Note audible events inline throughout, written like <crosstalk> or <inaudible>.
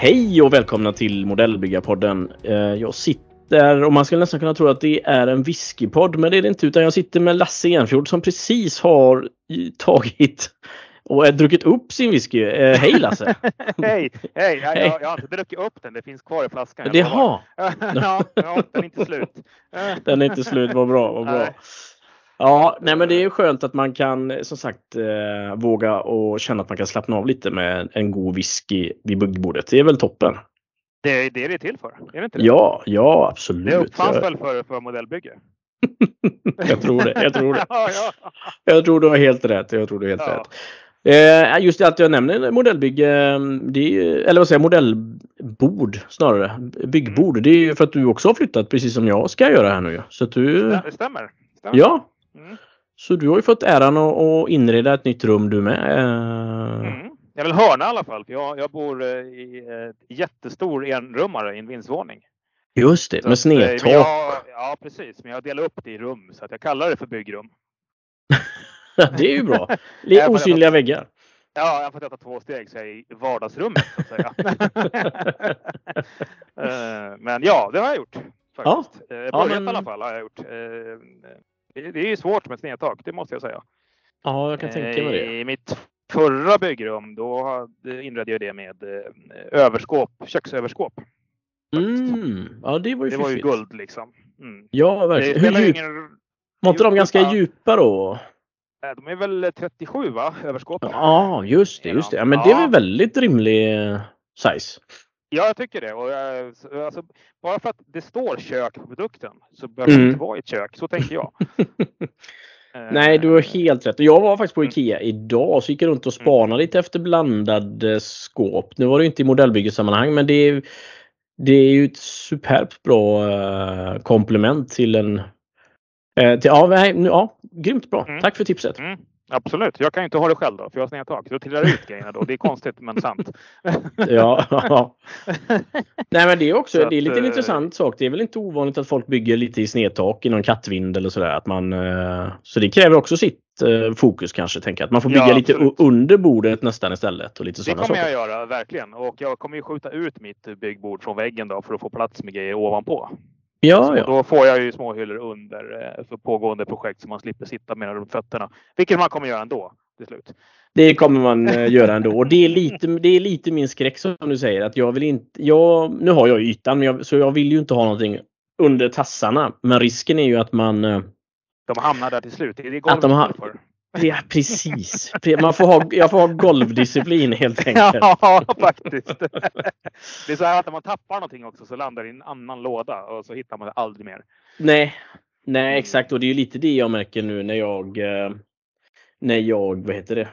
Hej och välkomna till Modellbyggarpodden. Eh, jag sitter, och man skulle nästan kunna tro att det är en whiskypodd, men det är det inte, utan jag sitter med Lasse Enfjord som precis har tagit och druckit upp sin whisky. Eh, hej Lasse! <laughs> hej! Hej! Jag, jag, jag, har inte druckit upp den, det finns kvar i flaskan. Det har? <laughs> ja, den är inte slut. <laughs> den är inte slut, vad bra, vad bra. Ja, nej men det är skönt att man kan som sagt eh, våga och känna att man kan slappna av lite med en god whisky vid byggbordet. Det är väl toppen. Det är det det är till för, är det inte det? Ja, ja absolut. Det uppfanns väl för, för modellbygge? jag tror det. Jag tror det. ja, ja. Jag tror du har helt rätt. Jag tror du har helt ja. rätt. Eh, just det att jag nämner modellbygge, det är, eller vad säger jag, modellbord snarare. Byggbord. Mm. Det är ju för att du också har flyttat precis som jag ska göra här nu. Så att du... Det stämmer. stämmer. Ja, Mm. Så du har ju fått äran att inreda ett nytt rum du med. Mm. Jag vill hörna i alla fall. Jag, jag bor eh, i ett jättestor enrummare i en vindsvåning. Just det, så med snedtak. Ja, precis. Men jag delar upp det i rum så att jag kallar det för byggrum. <laughs> <laughs> det är ju bra. <laughs> Lite osynliga väggar. Ja, jag har fått äta två steg så jag är i vardagsrummet så att säga. <laughs> Eh, men ja, det har jag gjort. Faktiskt. Ja. Börjat ja, men... i alla fall har jag gjort. Det är svårt med snedtak, det måste jag säga. Ja, jag kan tänka mig det. I mitt förra byggrum då inredde jag det med eh, överskåp, köksöverskåp. Mm. Ja, det var ju Det var ju guld liksom. Mm. Ja, verkligen. Hur djup... ingen... Var inte de ganska djupa då? De är väl 37 va, överskåpen? Ja, just det. Just det. Ja, men ja. det är väl väldigt rimlig eh, size. Ja, jag tycker det. Och jag, alltså, bara för att det står kök på produkten så behöver mm. det inte vara ett kök. Så tänker jag. <laughs> Nej, du har helt rätt. Jag var faktiskt på mm. Ikea idag så gick jag runt och mm. spanade lite efter blandade skåp. Nu var det inte i modellbyggesammanhang men det är, det är ju ett superbt bra komplement till en... Till, ja, nej, ja, grymt bra. Mm. Tack för tipset. Mm. Absolut, jag kan ju inte ha det själv då för jag har snedtak. Då trillar det ut grejerna då. Det är konstigt men sant. <laughs> ja, ja. <laughs> Nej men det är också att, det är lite en äh, intressant sak. Det är väl inte ovanligt att folk bygger lite i snedtak i någon kattvind eller sådär. Att man, äh, så det kräver också sitt fokus kanske. Tänker Att man får bygga ja, lite under bordet nästan istället. Och lite det kommer saker. jag göra verkligen. Och jag kommer ju skjuta ut mitt byggbord från väggen då för att få plats med grejer ovanpå. Ja, ja. Då får jag ju småhyllor under eh, för pågående projekt så man slipper sitta med runt fötterna. Vilket man kommer göra ändå till slut. Det kommer man eh, göra ändå. Och det är, lite, det är lite min skräck som du säger. Att jag vill inte, jag, nu har jag ytan, men jag, så jag vill ju inte ha någonting under tassarna. Men risken är ju att man... Eh, de hamnar där till slut. Det är det att de har, Ja, precis. Man får ha, jag får ha golvdisciplin helt <laughs> enkelt. Ja, faktiskt. Det är så här att när man tappar någonting också så landar det i en annan låda och så hittar man det aldrig mer. Nej, nej exakt. Och det är ju lite det jag märker nu när jag, eh, när jag, vad heter det,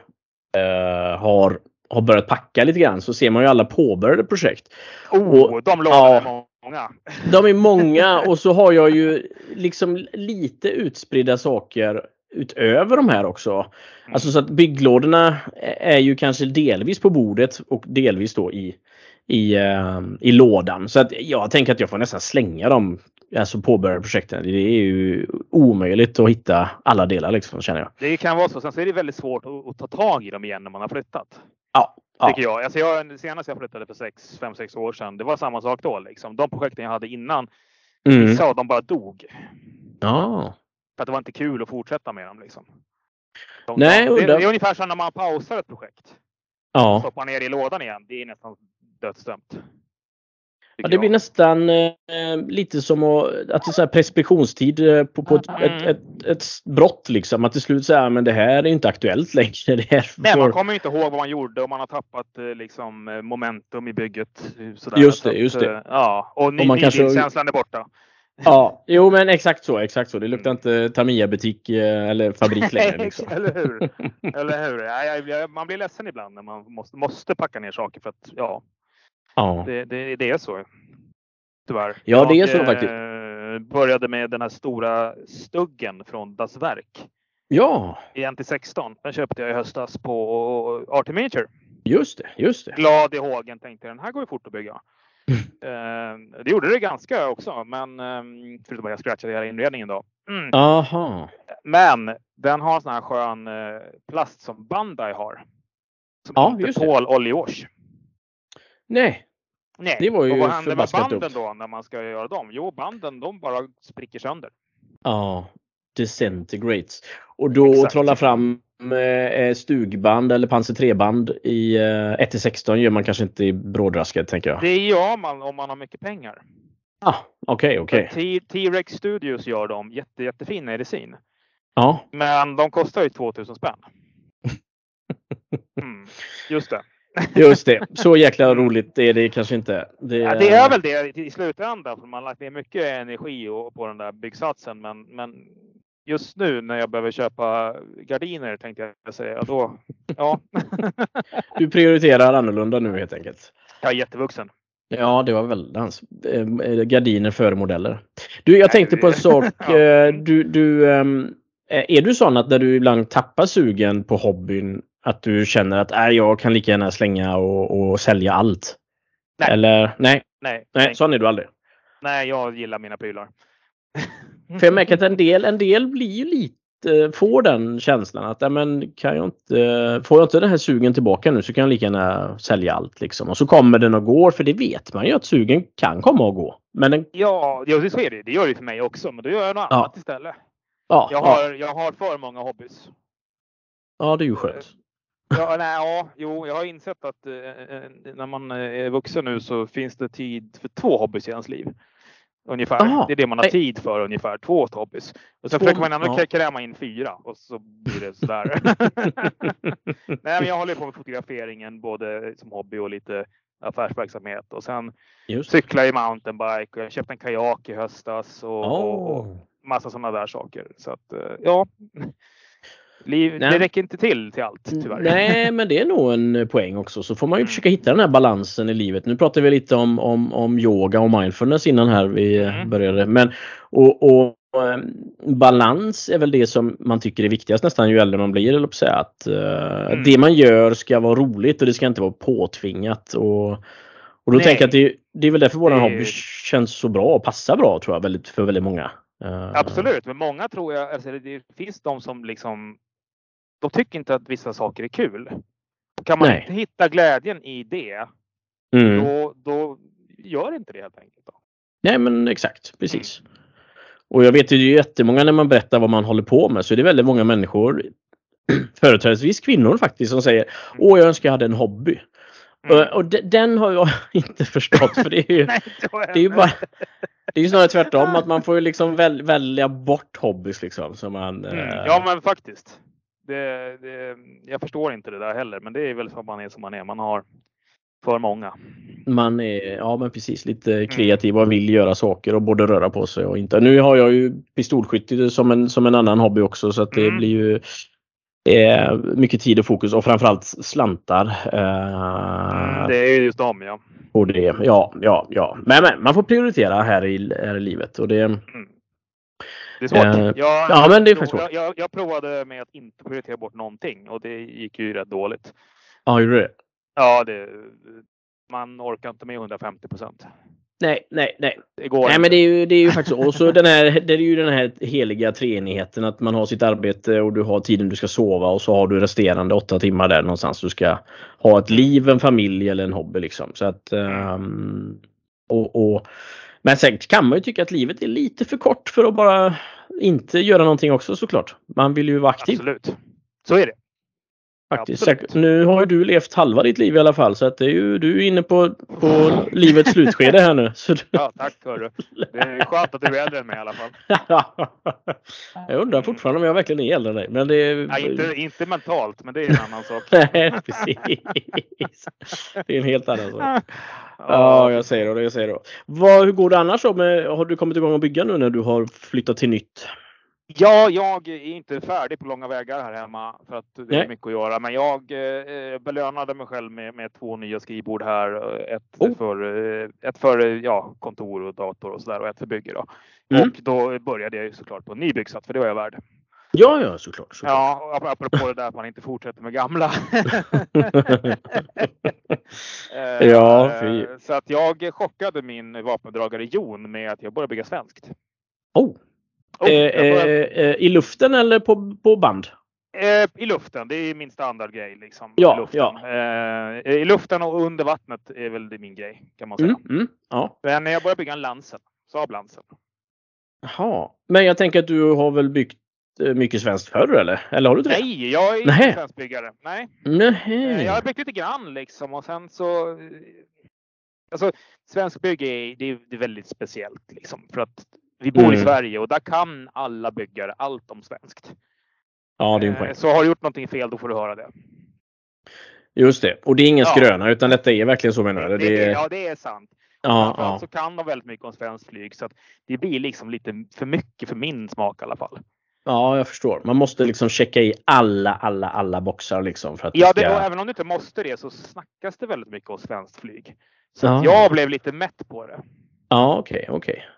uh, har, har börjat packa lite grann så ser man ju alla påbörjade projekt. Oh, och, de lådorna ja, många. De är många och så har jag ju liksom lite utspridda saker utöver de här också. Mm. Alltså så att bygglådorna är ju kanske delvis på bordet och delvis då i, i, uh, i lådan. Så att jag tänker att jag får nästan slänga dem, alltså påbörjade projekten. Det är ju omöjligt att hitta alla delar liksom känner jag. Det kan vara så. Sen så är det väldigt svårt att, ta tag i dem igen när man har flyttat. Ja. Tycker jag. Alltså jag. Senast jag flyttade för 5-6 år sedan, det var samma sak då. Liksom. De projekten jag hade innan, mm. vissa av dem bara dog. Ja. För att det var inte kul att fortsätta med dem. Liksom. De, Nej, det, det, är ungefär som när man pausar ett projekt. Ja. Stoppar ner i lådan igen. Det är nästan dödsdömt. Ja, det blir nästan eh, lite som att, att det är så preskriptionstid eh, på, på ett, mm. ett, ett, ett, brott. Liksom. Att till slut säga men det här är inte aktuellt längre. <laughs> Det här får... Nej, man kommer inte ihåg vad man gjorde och man har tappat eh, liksom, eh, momentum i bygget. Sådär. Just det, just det. Ja, och, och nybildskänslan kanske... är borta. Ja, <laughs> jo men exakt så, exakt så. Det luktar mm. inte Tamiya-butik eh, eller fabrik längre. Liksom. eller hur? <laughs> Eller hur? Ja, ja, man blir ledsen ibland när man måste, måste packa ner saker för att ja, ja. Det, det, det är så. Tyvärr. Ja, det är så jag, faktiskt. Eh, började med den här stora stuggen från Das Werk. Ja. I NT16. Den köpte jag i höstas på Artimature. Just det, just det. Glad i hågen tänkte den här går ju fort att bygga. Eh, Det gjorde det ganska också, men um, förutom att jag scratchade hela inredningen då. Mm. Aha. Men den har sån här skön uh, plast som Bandai har. Som ja, inte tål oljewash. Nej. Nej. Det var ju och vad händer med banden då när man ska göra dem? Jo, banden de bara spricker sönder. Ja, disintegrates. Och då Exakt. trolla fram eh, stugband eller Panzer 3-band i eh, 1 16 gör man kanske inte i brådrasket tänker jag. Det gör man om man har mycket pengar. Ah, okej, okay, okej. Okay. T-Rex Studios gör dem jätte, jättefin medicin. Ja. Men de kostar ju 2000 spänn. <laughs> Mm, just det. Just det. <laughs> Så jäkla roligt är det kanske inte. Det, ja, det är väl det i slutändan. För man har lagt ner mycket energi på den där byggsatsen. Men, men just nu när jag behöver köpa gardiner tänkte jag säga. Då, <laughs> ja. du prioriterar annorlunda nu helt enkelt. Jag är jättevuxen. Ja, det var väl hans. Eh, gardiner före modeller. Du, jag tänkte på en sak. <laughs> Eh, du, du, ehm, är du sån att när du ibland tappar sugen på hobbyn att du känner att äh, jag kan lika gärna slänga och, och sälja allt? Nej. Eller nej? Nej, nej. nej sån är du aldrig? Nej, jag gillar mina prylar. <laughs> För jag märker att en del, en del blir ju lite, får den känslan att men kan jag inte, får jag inte den här sugen tillbaka nu så kan jag lika gärna sälja allt liksom. Och så kommer den och går för det vet man ju att sugen kan komma och gå. Men den... Ja, ja så är det. Det gör det för mig också, men då gör jag något ja. annat istället. Ja, jag, har, ja. jag har för många hobbys. Ja, det är ju skönt. Ja, nej, ja, jo, jag har insett att eh, när man är vuxen nu så finns det tid för två hobbys i ens liv. Ungefär. Aha. Det är det man har tid för ungefär. Två hobbys. Och sen två, försöker man ändå ja. kräma in fyra och så blir det sådär. <laughs> Nej, men jag håller på med fotograferingen både som hobby och lite affärsverksamhet och sen Just. cyklar jag mountainbike och jag köpte en kajak i höstas och, oh. och, och massa sådana där saker. Så att eh, ja, Liv, det räcker inte till till allt tyvärr. Nej, men det är nog en poäng också. Så får man ju mm. försöka hitta den här balansen i livet. Nu pratar vi lite om, om, om yoga och mindfulness innan här vi mm. började. Men, och, och ehm, balans är väl det som man tycker är viktigast nästan ju äldre man blir. Eller säga. Att, uh, mm. Det man gör ska vara roligt och det ska inte vara påtvingat. Och, och då Nej. tänker jag att det, det är väl därför vår hobby känns så bra och passar bra tror jag väldigt, för väldigt många. Uh, Absolut, men många tror jag, alltså det finns de som liksom de tycker inte att vissa saker är kul. Kan man Nej. inte hitta glädjen i det, mm. då, då gör inte det helt enkelt. Då. Nej men exakt, precis. Mm. Och jag vet ju jättemånga när man berättar vad man håller på med så är det väldigt många människor, <clears throat> företrädesvis kvinnor faktiskt, som säger mm. Åh, jag önskar jag hade en hobby. Mm. Och, och den har jag <laughs> inte förstått för det är ju, <laughs> Nej, det är ju bara <laughs> det är ju snarare tvärtom att man får ju liksom väl, välja bort hobbys liksom. Så man, mm. eh... Ja men faktiskt det, det, jag förstår inte det där heller, men det är väl för man är som man är. Man har för många. Man är, ja men precis, lite mm. kreativ och vill göra saker och både röra på sig och inte. Nu har jag ju pistolskytte som en, som en annan hobby också så att det mm. blir ju eh, mycket tid och fokus och framförallt slantar. Eh, mm, det är just dem ja. Och det, ja, ja, ja. Men, men man får prioritera här i, här i livet och det, mm. Det är svårt. Eh, jag, ja, men det är svårt. Jag, jag, provade med att inte prioritera bort någonting och det gick ju rätt dåligt. Ja, gjorde det? Ja, det, man orkar inte med 150 procent. Nej, nej, nej. Det går nej, men det är ju, det är ju faktiskt och så den här, <laughs> det är ju den här heliga treenigheten att man har sitt arbete och du har tiden du ska sova och så har du resterande åtta timmar där någonstans du ska ha ett liv, en familj eller en hobby liksom. Så att um, och, och men sen kan man ju tycka att livet är lite för kort för att bara inte göra någonting också såklart. Man vill ju vara aktiv. Absolut. Så är det. Faktiskt. Nu har du levt halva ditt liv i alla fall så att det är ju, du är inne på, på <laughs> livets slutskede här nu. Så Ja tack hörru. Det är skönt att du är äldre än mig i alla fall. <laughs> jag undrar fortfarande om jag verkligen är äldre än dig. Men det är... Nej, inte, inte mentalt men det är en annan sak. <laughs> Nej precis. Det är en helt annan sak. Ja, jag säger det. Jag säger det. Vad, hur går det annars då? Med, har du kommit igång att bygga nu när du har flyttat till nytt? Ja, jag är inte färdig på långa vägar här hemma för att det är Nej. mycket att göra. Men jag eh, belönade mig själv med, med två nya skrivbord här. Ett oh. för, eh, ett för ja, kontor och dator och sådär och ett för bygge. Då. Mm. Och då började jag såklart på en ny byggsats för det var jag värd. Ja, ja, såklart. såklart. Ja, apropå det där att man inte fortsätter med gamla. <laughs> ja, fy. Så att jag chockade min vapendragare Jon med att jag började bygga svenskt. Oh. Oh eh, började... eh, I luften eller på, på band? Eh, I luften, det är min standardgrej. Liksom, ja, i, luften. Ja. Eh, I luften och under vattnet är väl det min grej kan man säga. Mm, mm, ja. Men jag började bygga en Lansen, Saab Lansen. Jaha, men jag tänker att du har väl byggt eh, mycket svenskt förr eller? Eller har du det? Nej, jag är inte svenskbyggare. Nej. Nej. Jag har byggt lite grann liksom och sen så. Alltså svensk det är, det är väldigt speciellt liksom för att vi bor mm. i Sverige och där kan alla byggare allt om svenskt. Ja, det är en poäng. Så har du gjort någonting fel, då får du höra det. Just det. Och det är ingen ja. skröna utan detta är verkligen så menar du? Det, är... Ja, det är sant. Ja, ja. så kan de väldigt mycket om svenskt flyg så att det blir liksom lite för mycket för min smak i alla fall. Ja, jag förstår. Man måste liksom checka i alla, alla, alla boxar liksom. För att ja, det ska... även om du inte måste det så snackas det väldigt mycket om svenskt flyg. Så ja. jag blev lite mätt på det. Ja, okej, okay, okej. Okay.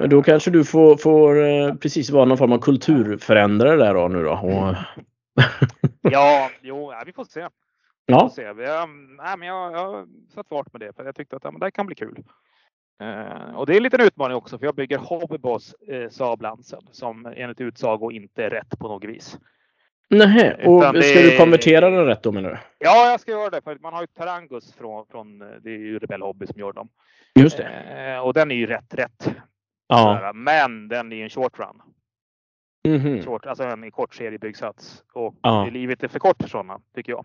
Men då kanske du får, får eh, precis vara någon form av kulturförändrare där då nu då. Och... <laughs> ja, jo, vi får se. Ja. Får se. Jag, nej, men jag, jag har satt fart med det för jag tyckte att ja, men det kan bli kul. Uh, och det är en liten utmaning också för jag bygger Hobbyboss uh, Saab Lansen som enligt utsago inte är rätt på något vis. Nej, och ska det... du konvertera den rätt då menar du? Ja, jag ska göra det. För man har ju Tarangus från, från det är ju Rebell Hobby som gör dem. Just det. Uh, och den är ju rätt rätt. Ja. Men den är en short run. Mm -hmm. short, alltså en kort seriebyggsats. Och ja. livet är för kort för sådana tycker jag.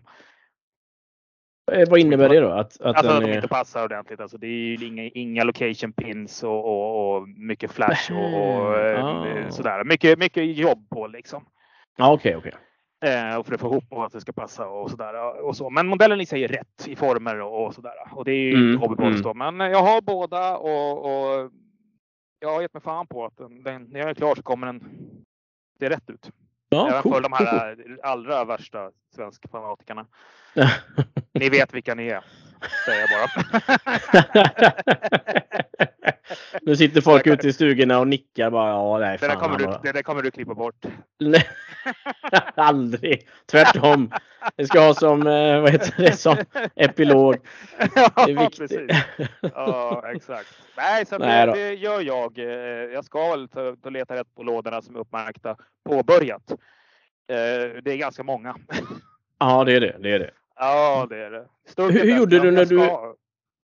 Eh, vad innebär det då? Att, att alltså att de är... inte passar ordentligt. Alltså det är ju inga, inga location pins och, och, och mycket flash och, och ah. sådär. Mycket, mycket jobb på liksom. Okej, okay. Okay. Eh, och för att få ihop och att det ska passa och sådär. Och så. Men modellen i sig är rätt i former och, och sådär. Och det är ju mm, hobbypost mm. Men jag har båda och, och jag har gett mig fan på att den, den, när jag är klar så kommer den se rätt ut. Ja, Även cool, för de här cool. allra värsta svenskfanatikerna. <laughs> ni vet vilka ni är. Säger jag bara. <laughs> <laughs> nu sitter folk ute i stugorna och nickar bara. Ja, nej, det, där kommer du, det där kommer du klippa bort. <laughs> Aldrig. Tvärtom. Det ska ha som, eh, vad heter det, som epilog. <laughs> Ja, det är viktigt. Precis. Ja, exakt. Nej, så Nej, det, det, gör jag. Eh, jag ska väl ta, ta leta rätt på lådorna som är uppmärkta påbörjat. Eh, det är ganska många. Ja, det är det. det, är det. Ja, det är det. hur, hur gjorde du när du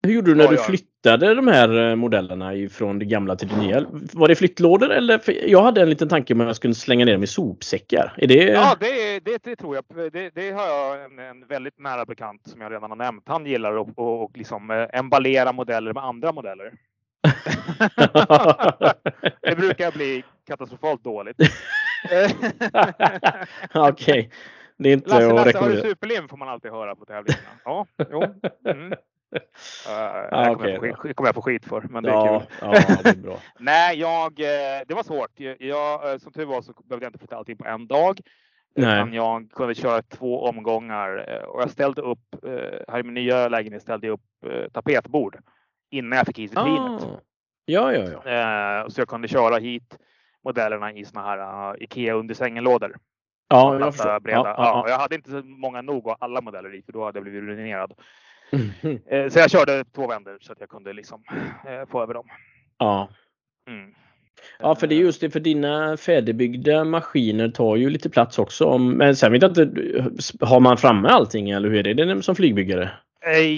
hur gjorde du när du flyttade de här eh, modellerna ifrån det gamla till det nya? Var det flyttlådor eller? För jag hade en liten tanke om att jag skulle slänga ner dem i sopsäckar. Är det... Ja, det, det, det tror jag. Det, det har jag en, en, väldigt nära bekant som jag redan har nämnt. Han gillar att och, och liksom eh, emballera modeller med andra modeller. <laughs> det brukar bli katastrofalt dåligt. <laughs> Okej. Okay. Det är inte Lasse, Lasse, har du superlim får man alltid höra på tävlingarna. Ja, jo. Mm. Uh, ah, okay. kommer, jag kommer få skit för, men det ja, är kul. Ja, det är bra. <laughs> Nej, jag, eh, det var svårt. Jag, eh, som tur var så behövde jag inte flytta allting på en dag. Nej. jag kunde köra två omgångar och jag ställde upp, här i min nya lägenhet ställde jag upp tapetbord innan jag fick hit vitrinet. Ah. Ja, ja, ja. Så jag kunde köra hit modellerna i såna här Ikea under sängen-lådor. Ja, jag. Breda. Ja, ja, ja. Jag hade inte så många nog av alla modeller i för då hade jag blivit ruinerad. Mm. Så jag körde två vändor så att jag kunde liksom eh, få över dem. Ja. Mm. Ja, för det är just det, för dina färdigbyggda maskiner tar ju lite plats också. Men sen vet jag inte, har man framme allting eller hur är det som flygbyggare?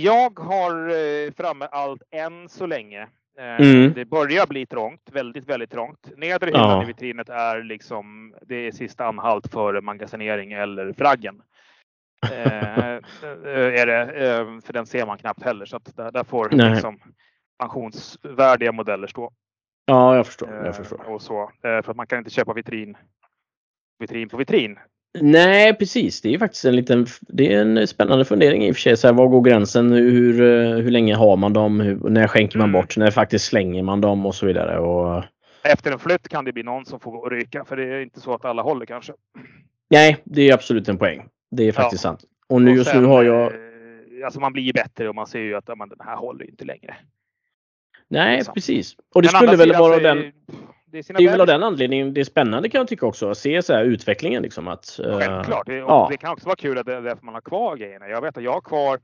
Jag har framme allt än så länge. Mm. Det börjar bli trångt, väldigt, väldigt trångt. Nedre hyllan ja. i vitrinet är liksom, det är sista anhalt för magasinering eller fraggen. Eh, eh, är det, eh, för den ser man knappt heller så att där, där får liksom pensionsvärdiga modeller stå. Ja, jag förstår. Jag förstår. Och så, för att man kan inte köpa vitrin, vitrin på vitrin. Nej, precis. Det är faktiskt en liten, det är en spännande fundering i och för sig. Så här, var går gränsen? Hur, hur länge har man dem? Hur, när skänker man mm. bort? När faktiskt slänger man dem och så vidare? Och... Efter en flytt kan det bli någon som får ryka för det är inte så att alla håller kanske. Nej, det är absolut en poäng. Det är faktiskt ja. sant. Och nu och just sen, nu har jag... Eh, alltså man blir ju bättre och man ser ju att man, den här håller inte längre. Nej, precis. Och det Men skulle väl vara den... det är, det är väl av den anledningen det är spännande kan jag tycka också att se så här utvecklingen. Liksom, att, Självklart. Uh, ja. Det kan också vara kul att det är därför man har kvar grejerna. Jag vet att jag har kvar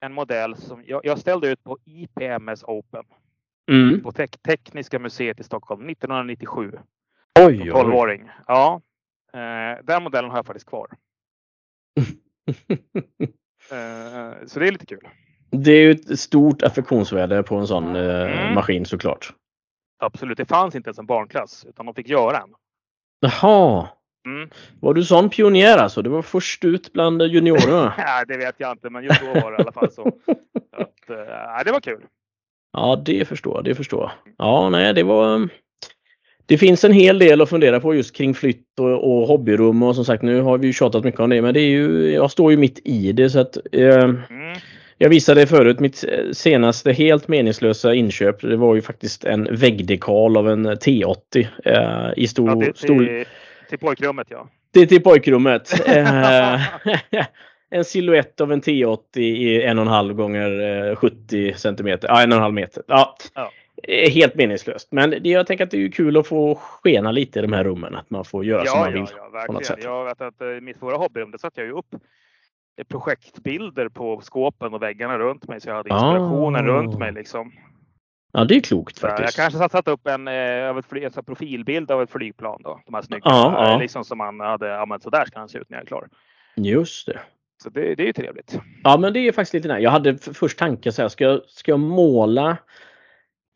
en modell som jag, jag ställde ut på IPMS Open. Mm. På Tek Tekniska museet i Stockholm 1997. Oj, 12-åring. Ja. Eh, den modellen har jag faktiskt kvar. <laughs> eh, så det är lite kul. Det är ju ett stort affektionsvärde på en sån eh, mm. maskin såklart. Absolut. Det fanns inte ens en barnklass utan de fick göra en. Jaha. Mm. Var du sån pionjär alltså? Du var först ut bland juniorerna? <laughs> ja, det vet jag inte, men just då var det i alla fall så. <laughs> att, äh, det var kul. Ja, det förstår jag. Det förstår jag. Ja, nej, det var... Det finns en hel del att fundera på just kring flytt och, och hobbyrum och som sagt nu har vi ju tjatat mycket om det men det är ju, jag står ju mitt i det så att eh, mm. Jag visade förut mitt senaste helt meningslösa inköp. Det var ju faktiskt en väggdekal av en T80 eh, i stor, ja, det, stor, till pojkrummet ja. Det är till pojkrummet. <laughs> Eh, <laughs> en siluett av en T80 i en och en halv gånger 70 centimeter. Ja, en och en halv meter. Ja. ja. Helt meningslöst. Men det, jag tänker att det är kul att få skena lite i de här rummen. Att man får göra ja, som man vill. Ja, verkligen. På något sätt. Jag vet att i eh, mitt förra hobbyrum där satte jag ju upp projektbilder på skåpen och väggarna runt mig så jag hade inspirationen ah. runt mig liksom. Ja, det är klokt faktiskt. Jag kanske satt upp en, eh, en profilbild av ett flygplan då. De här snygga. Ja, ja. Liksom som man hade, använt så där ska han se ut när jag är klar. Just det. Så det, det är ju trevligt. Ja, men det är faktiskt lite nära. Jag hade först tanken så här, ska jag, ska jag måla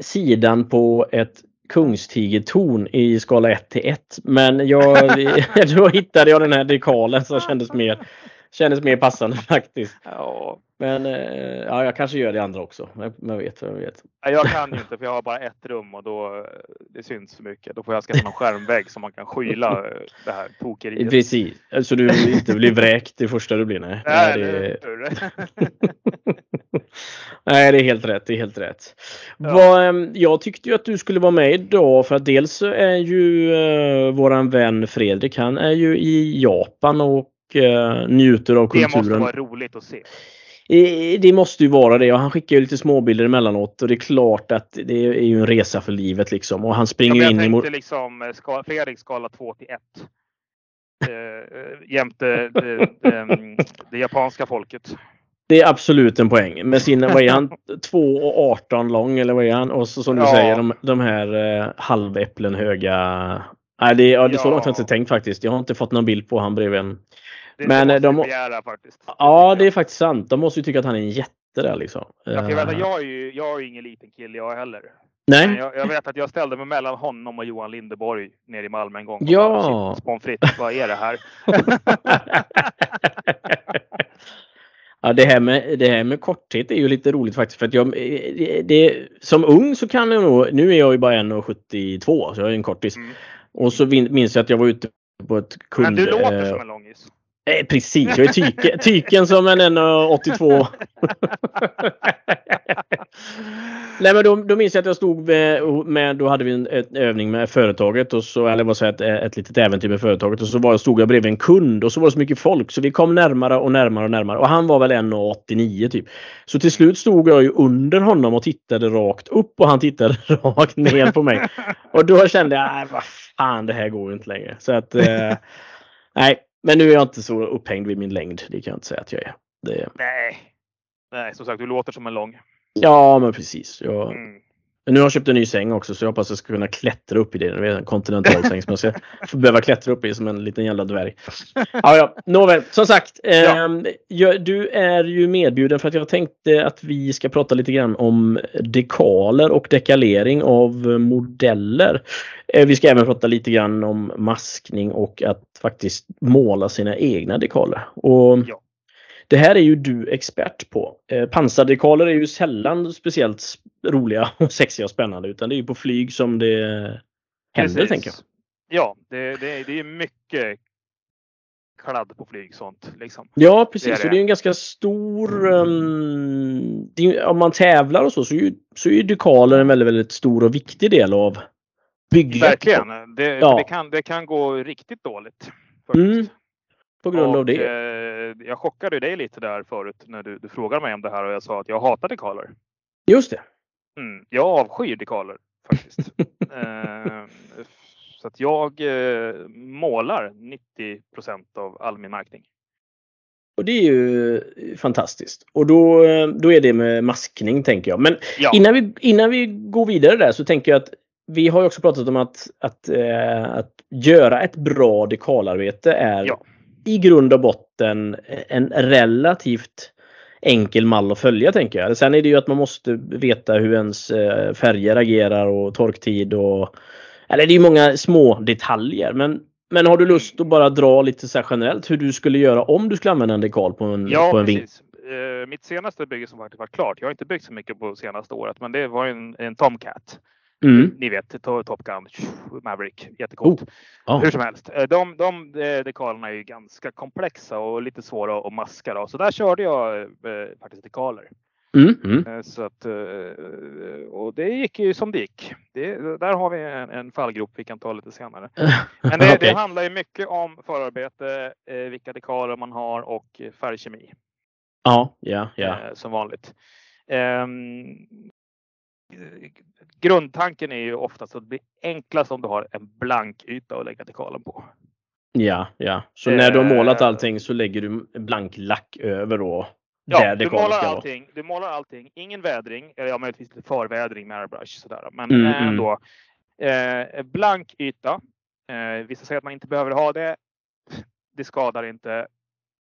sidan på ett kungstigertorn i skala 1 till 1. Men jag, <laughs> <laughs> då hittade jag den här dekalen som kändes mer Kändes mer passande <laughs> faktiskt. Ja. Men eh, ja, jag kanske gör det andra också. Men vet, vem vet. Jag <laughs> kan ju inte för jag har bara ett rum och då det syns för mycket. Då får jag skaffa någon skärmvägg så man kan skyla eh, det här tokeriet. Precis, så du inte blir vräkt det första du blir. Nej, nej, det... <laughs> nej det är helt rätt. Det är helt rätt. Ja. Vad, ehm, jag tyckte ju att du skulle vara med idag för att dels är ju våran vän Fredrik, han är ju i Japan och eh, njuter av kulturen. Det måste vara roligt att se. Det måste ju vara det och han skickar ju lite småbilder emellanåt och det är klart att det är ju en resa för livet liksom. Och han springer ja, in i... Jag tänkte liksom eh, ska, Fredrik skala 2 till 1. Eh, eh, jämte det, det, det, japanska folket. Det är absolut en poäng. Med sin, vad är han, <laughs> 2,18 lång eller vad är han? Och så som du ja. säger de, de här eh, halväpplen höga. Nej, det, ja, det är så långt har jag inte tänkt faktiskt. Jag har inte fått någon bild på han bredvid en det men eh, de begära, faktiskt. Ja, det är faktiskt sant. De måste ju tycka att han är en jätte där liksom. Ja, jag, att eh. jag, är ju, jag är ju ingen liten kille jag heller. Nej. Jag, jag, vet att jag ställde mig mellan honom och Johan Lindeborg nere i Malmö en gång. Ja! Fritt, vad är det här? <laughs> Ja, det här, med, det här med korthet är ju lite roligt faktiskt. För att jag, det, det, som ung så kan jag nog, nu är jag ju bara 1,72 så jag är en kortis. Mm. Och så minns jag att jag var ute på ett kund... Men du låter eh, som en långis. Eh, precis, jag är tyken, tyken som en 1,82. <laughs> Nej men då, då minns jag att jag stod med, med då hade vi en, en övning med företaget och så, eller vad säger ett, ett litet äventyr med företaget och så var, stod jag bredvid en kund och så var det så mycket folk så vi kom närmare och närmare och närmare och han var väl 1,89 typ. Så till slut stod jag ju under honom och tittade rakt upp och han tittade <laughs> rakt ner på mig. Och då kände jag, nej vad fan det här går ju inte längre. Så att, eh, <laughs> nej men nu är jag inte så upphängd vid min längd. Det kan jag inte säga att jag är. Det... Nej. Nej, som sagt, du låter som en lång. Ja, men precis. Jag, mm. Nu har jag köpt en ny säng också så jag hoppas att jag ska kunna klättra upp i det. Det är en kontinentalsäng som jag ska <laughs> behöva klättra upp i som en liten jävla dvärg. Ja, ja. Nåväl, som sagt. Ja. Eh, du är ju medbjuden för att jag tänkte att vi ska prata lite grann om dekaler och dekalering av modeller. Eh, vi ska även prata lite grann om maskning och att faktiskt måla sina egna dekaler. Och ja. Det här är ju du expert på. Eh, pansardekaler är ju sällan speciellt roliga och <laughs> sexiga och spännande utan det är ju på flyg som det händer Precis. tänker jag. Ja, det, det, det är mycket kladd på flyg sånt. Liksom. Ja precis, det är, det. det är en ganska stor... Um, är, om man tävlar och så så är ju, så är ju dekaler en väldigt, väldigt stor och viktig del av bygget. Verkligen. Det, ja. det, kan, det kan gå riktigt dåligt. Mm. På grund och, av det. Eh, jag chockade dig lite där förut när du, du frågade mig om det här och jag sa att jag hatar dekaler. Just det. Mm, jag avskyr dekaler. faktiskt. <laughs> eh, så att jag eh, målar 90% av all min märkning. Och det är ju fantastiskt. Och då, då är det med maskning tänker jag. Men ja. innan, vi, innan vi går vidare där så tänker jag att vi har också pratat om att, att, eh, att göra ett bra dekalarbete är ja. I grund och botten en relativt enkel mall att följa tänker jag. Sen är det ju att man måste veta hur ens eh, färger agerar och torktid och eller det är många små detaljer men men har du lust att bara dra lite så generellt hur du skulle göra om du skulle använda en dekal på en, ja, på en precis. Uh, mitt senaste bygge som faktiskt var klart. Jag har inte byggt så mycket på senaste året, men det var en, en Tomcat. Mm. Ni vet Top Gun, Maverick, jättecoolt. Oh. Oh. Hur som helst, eh, de, de dekalerna är ju ganska komplexa och lite svåra att maska. Då. Så där körde jag eh, faktiskt dekaler. Mm, mm. Eh, så att, eh, och det gick ju som det gick. Det, där har vi en, en fallgrop vi kan ta lite senare. <laughs> Men det, okay. det handlar ju mycket om förarbete, vilka dekaler man har och färgkemi. Ja, ja, ja. Som vanligt. Grundtanken är ju oftast att det blir enklast om du har en blank yta att lägga dekalen på. Ja, ja. Så när du har målat eh, allting så lägger du blank lack över då? Ja, du målar, allting, du målar allting. Ingen vädring, eller ja, möjligtvis lite förvädring med airbrush sådär. Men mm, eh, mm. ändå. Eh, blank yta. Eh, vissa säger att man inte behöver ha det. Det skadar inte.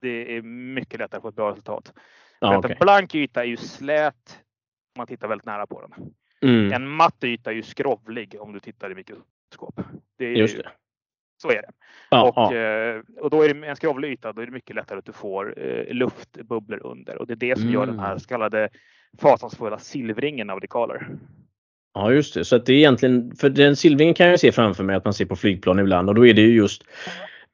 Det är mycket lättare att få ett bra resultat. Ah, okay. Blank yta är ju slät man tittar väldigt nära på den. Mm. En matt yta är ju skrovlig om du tittar i mikroskop. Det är Just det. Så är det. Ja, och, ja. Eh, och då är det en skrovlig yta, då är det mycket lättare att du får eh, luftbubblor under och det är det som mm. gör den här så kallade fasansfulla silvringen av dekaler. Ja just det, så att det är egentligen, för den silvringen kan jag se framför mig att man ser på flygplan ibland och då är det ju just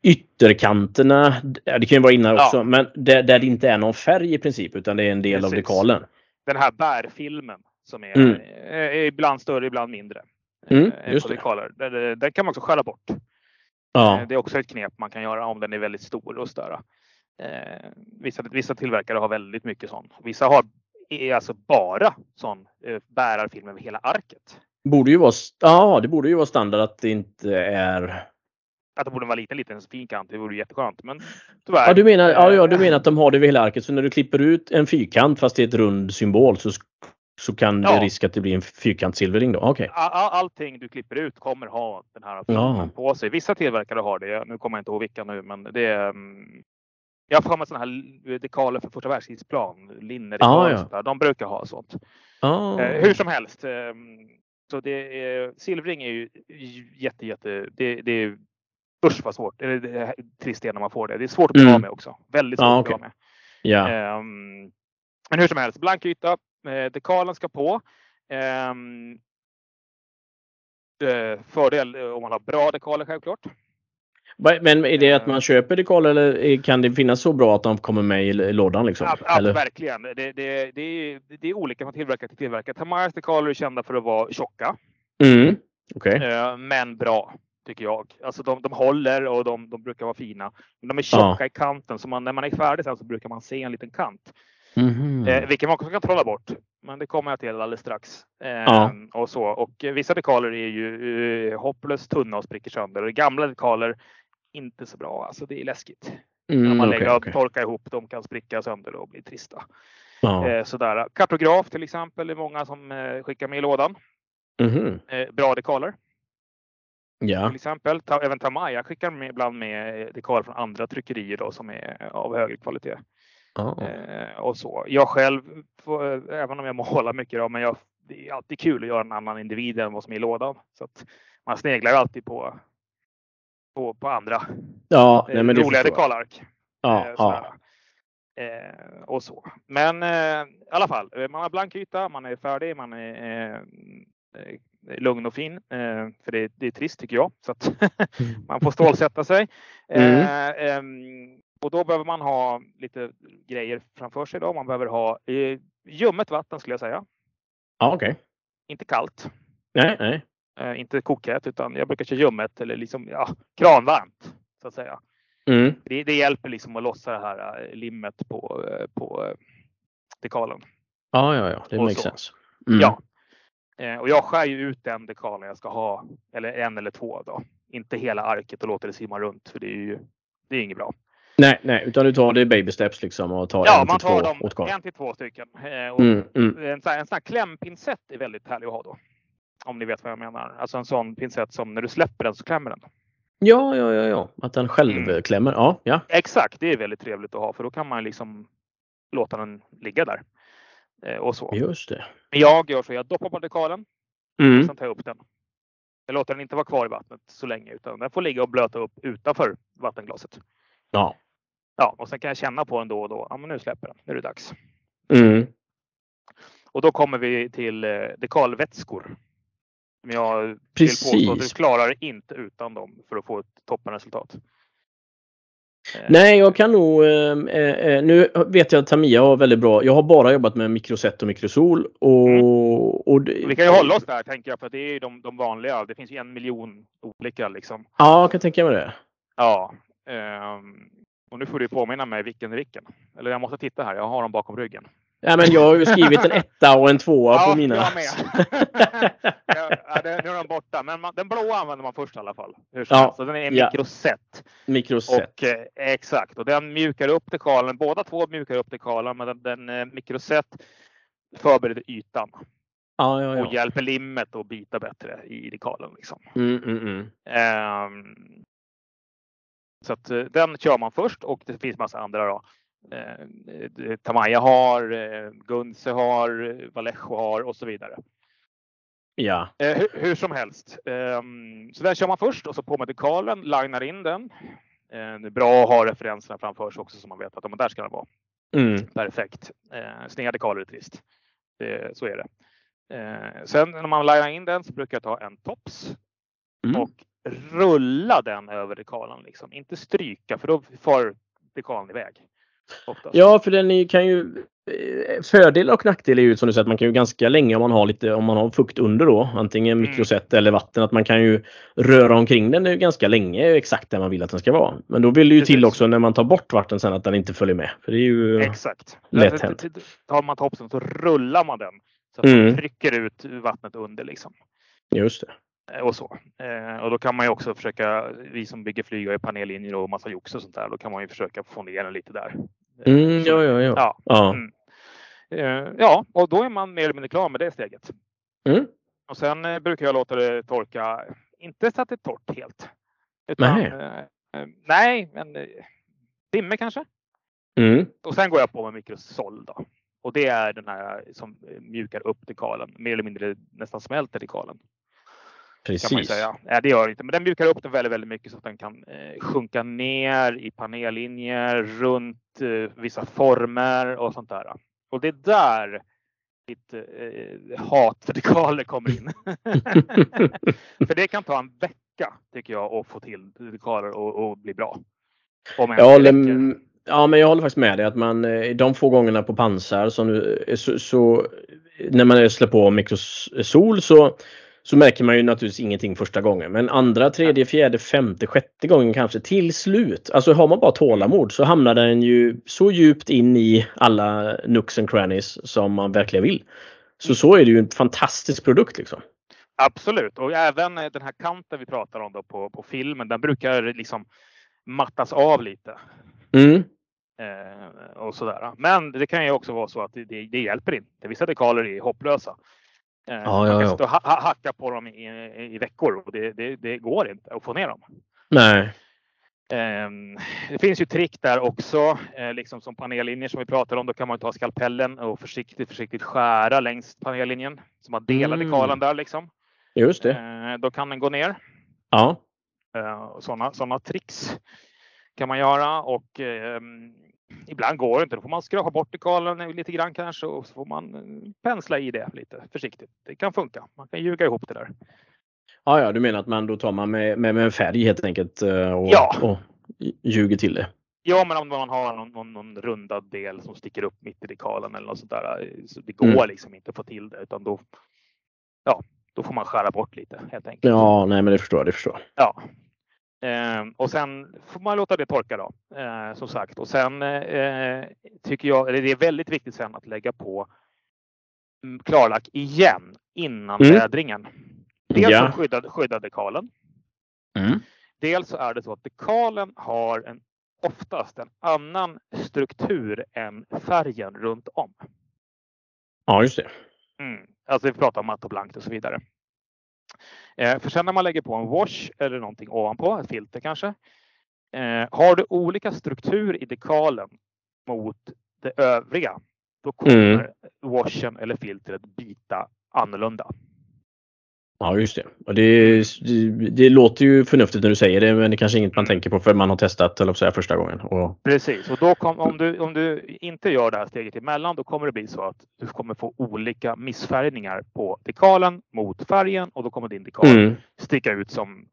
ytterkanterna, det kan ju vara innan också, ja. men där, där, det inte är någon färg i princip utan det är en del Precis. av dekalen. Den här bärfilmen som är, mm. är ibland större, ibland mindre. Mm, just dekaler. Den, den kan man också skära bort. Ja. Eh, det är också ett knep man kan göra om den är väldigt stor och störa. Eh, vissa, vissa tillverkare har väldigt mycket sånt. Vissa har är alltså bara sån eh, bärarfilm över hela arket. Borde ju vara, ja, det borde ju vara standard att det inte är att det borde vara liten, liten fin kant. Det vore jätteskönt. Men <laughs> tyvärr. Ja, du menar, ja, ja, du menar att de har det över hela arket. Så när du klipper ut en fyrkant fast det är ett rund symbol så, så kan ja. det risk att det blir en fyrkantssilvering då? Okay. All, allting du klipper ut kommer ha den här ja. på sig. Vissa tillverkare har det. Nu kommer jag inte ihåg vilka nu, men det är mm, jag har för mig sådana här dekaler för första världskrigsplan, linnedekaler ah, ja. De brukar ha sånt. Ah. Eh, hur som helst. Eh, så det är, silvring är ju jätte, jätte, det, det är Usch vad svårt. Eller det är trist när man får det. Det är svårt att bli mm. av med också. Väldigt svårt ah, okay. att bli av med. Ja. Um, men hur som helst, blank yta. Eh, dekalen ska på. Um, fördel om man har bra dekaler självklart. Men är det att man köper dekaler eller kan det finnas så bra att de kommer med i lådan? Liksom? Ja, ja verkligen. Det, det, det, är, det är olika från tillverkare till tillverkare. Tamayas dekaler är kända för att vara tjocka. Mm. Okay. Men bra tycker jag. Alltså de, de håller och de, de brukar vara fina. Men de är tjocka ja. i kanten så man, när man är färdig sen så brukar man se en liten kant. Mm. Eh, vilket man också kan trolla bort. Men det kommer jag till alldeles strax. Eh, ja. och, så. och vissa dekaler är ju eh, hopplöst tunna och spricker sönder. Och gamla dekaler inte så bra. Alltså det är läskigt. Mm, när man okay, lägger och okay. torkar ihop. De kan spricka sönder och bli trista. Ja. Eh, sådär. Kartograf till exempel är många som eh, skickar med i lådan. Mm. bra dekaler. Ja. Till exempel, även Tamaya skickar med, ibland med dekaler från andra tryckerier då, som är av högre kvalitet. Oh. Eh, och så. Jag själv, får, även om jag målar mycket då, men jag, det är alltid kul att göra en annan individ än vad som är i lådan. Så att man sneglar alltid på, på, på andra ja, nej, men roliga dekalark. Ja, eh, ja. Eh, och så. Men eh, i alla fall, man har blank yta, man är färdig, man är eh, lugn och fin. Eh, för det, det, är trist tycker jag. Så att mm. <laughs> man får stålsätta sig. <laughs> Mm. Eh, ehm, och då behöver man ha lite grejer framför sig. Då. Man behöver ha eh, ljummet vatten skulle jag säga. Okej. Okay. Inte kallt. Nej, nej. Eh, inte kokhett utan jag brukar köra ljummet eller liksom ja, kranvarmt så att säga. Mm. Det, det, hjälper liksom att lossa det här eh, limmet på, på dekalen. Ja, ja, ja, det makes sense. Mm. Ja, Eh, och jag skär ju ut den dekalen jag ska ha, eller en eller två då. Inte hela arket och låter det simma runt för det är ju det är inget bra. Nej, nej, utan du tar det baby steps liksom och tar ja, en man till tar två dem åt gången. en till två stycken. Eh, och Mm, mm. En, sån här, en sån här klämpinsett är väldigt härlig att ha då. Om ni vet vad jag menar. Alltså en sån pinsett som när du släpper den så klämmer den. Ja, ja, ja, ja. Att den själv Mm. klämmer. Ja, ja. Exakt, det är väldigt trevligt att ha för då kan man liksom låta den ligga där. Eh, och så. Just det. Men jag gör så, jag doppar på dekalen Mm. sen tar jag upp den. Jag låter den inte vara kvar i vattnet så länge utan den får ligga och blöta upp utanför vattenglaset. Ja. Ja, och sen kan jag känna på den då och då. Ja, men nu släpper den. Nu är det dags. Mm. Och då kommer vi till eh, dekalvätskor. Men jag vill Precis. påstå att du klarar inte utan dem för att få ett toppenresultat. Eh, Nej, jag kan nog... Eh, eh, nu vet jag att Tamiya har väldigt bra. Jag har bara jobbat med mikroset och mikrosol. Och, Mm. och det- Vi kan ju hålla oss där tänker jag för det är ju de, de vanliga. Det finns ju en miljon olika liksom. Ja, jag kan tänka mig det. Ja. ehm, och nu får du påminna mig vilken är vilken. Eller jag måste titta här. Jag har dem bakom ryggen. Ja, men jag har ju skrivit en etta och en tvåa Ja, på mina. jag med. <laughs> ja, det- nu är de borta. Men man, den blåa använder man först i alla fall. Hur Ja. Så den är mikroset. Mikroset. Och, eh, exakt, och den mjukar upp dekalen. Båda två mjukar upp dekalen, men den, den eh, mikroset förbereder ytan Ja, ja, och ja. hjälper limmet att bita bättre i dekalen. Liksom. Mm, mm, mm. Ehm, så att eh, den kör man först och det finns massa andra då. Eh, Tamaya har, eh, Gunse har, Vallejo har och så vidare. Ja. Eh, hur, hur som helst. Ehm, så den kör man först och så på med dekalen, linar in den. Eh, det är bra att ha referenserna framför sig också så man vet att men där ska den vara. Mm. Perfekt. Eh, sneda dekaler är trist. Det, så är det. Eh, sen när man linar in den så brukar jag ta en tops Mm. och rulla den över dekalen. Liksom. Inte stryka för då far dekalen iväg. Oftast. Ja, för den kan ju... eh, Fördel och nackdel är ju som du säger att man kan ju ganska länge om man har lite om man har fukt under då, antingen Mm. mikroset eller vatten, att man kan ju röra omkring den ganska länge exakt där man vill att den ska vara. Men då vill det ju till Precis. också när man tar bort vatten sen att den inte följer med. För det är ju... Exakt. Lätt hänt. Tar man topsen så rullar man den. Så att Mm. man trycker ut vattnet under liksom. Just det. Eh, Och så. Eh, och då kan man ju också försöka, vi som bygger flyg och panellinjer och massa jox och sånt där, då kan man ju försöka få ner den lite där. Eh, Mm, ja, ja, ja. Ja. Ja. Mm. Ja, och då är man mer eller mindre klar med det steget. Mm. Och sen brukar jag låta det torka, inte så att det är torrt helt. Utan, Nej. nej, men timme kanske. Mm. Och sen går jag på med mikrosol då. Och det är den här som mjukar upp dekalen, mer eller mindre nästan smälter dekalen. Kan man Precis. säga. Nej, det gör det inte, men den mjukar upp den väldigt, väldigt mycket så att den kan eh, sjunka ner i panellinjer, runt eh, vissa former och sånt där. Och det är där mitt eh, dekaler kommer in. <laughs> för det kan ta en vecka tycker jag att få till dekaler och, och bli bra. Om Jag håller, räcker. ja, men jag håller faktiskt med dig att man eh, de få gångerna på pansar som eh, så, så när man slår på mikrosol så, så märker man ju naturligtvis ingenting första gången. Men andra, tredje, fjärde, femte, sjätte gången kanske till slut. Alltså har man bara tålamod så hamnar den ju så djupt in i alla nooks and crannies som man verkligen vill. Så så är det ju en fantastisk produkt liksom. Absolut, och även eh, den här kanten vi pratar om då på, på filmen, den brukar liksom mattas av lite. Mm. Eh, och sådär. Men det kan ju också vara så att det, det, det hjälper inte. Vissa dekaler är hopplösa. Eh, Ja, man kan ja. och ha, ha, hacka på dem i, i, veckor och det, det, det går inte att få ner dem. Nej. Ehm, det finns ju trick där också, eh, liksom som panellinjer som vi pratade om. Då kan man ta skalpellen och försiktigt, försiktigt skära längs panellinjen. Så man delar Mm. dekalen där liksom. Just det. Eh, då kan den gå ner. Ja. Sådana såna tricks kan man göra och ehm, ibland går det inte. Då får man skrapa bort dekalen lite grann kanske och så får man eh, pensla i det lite försiktigt. Det kan funka. Man kan ljuga ihop det där. Ja, ja, du menar att man då tar man med, med, med en färg helt enkelt eh, och, Ja. och ljuger till det. Ja, men om man har någon, någon, någon rundad del som sticker upp mitt i dekalen eller något sånt där. eh, Så det går Mm. liksom inte att få till det utan då, ja, då får man skära bort lite helt enkelt. Ja, nej men det förstår jag. Det förstår. Ja. Ehm, och sen får man låta det torka då, eh, som sagt. Och sen eh, tycker jag, eller det är väldigt viktigt sen att lägga på mm, klarlack igen innan mm. vädringen. Dels ja. skyddar, skyddar dekalen. Mm. Dels så är det så att dekalen har en, oftast en annan struktur än färgen runt om. Ja, just det. Mm. Alltså vi pratar om matt och blankt och så vidare. Eh, för sen när man lägger på en wash eller någonting ovanpå, ett filter kanske. Eh, har du olika struktur i dekalen mot det övriga, då kommer mm. washen eller filtret bita annorlunda. Ja just det. Och det, det, det, låter ju förnuftigt när du säger det men det är kanske inget man tänker på för man har testat eller säga, första gången. Och... Precis, och då kom, om, du, om du inte gör det här steget emellan då kommer det bli så att du kommer få olika missfärgningar på dekalen mot färgen och då kommer din dekal mm. sticka ut som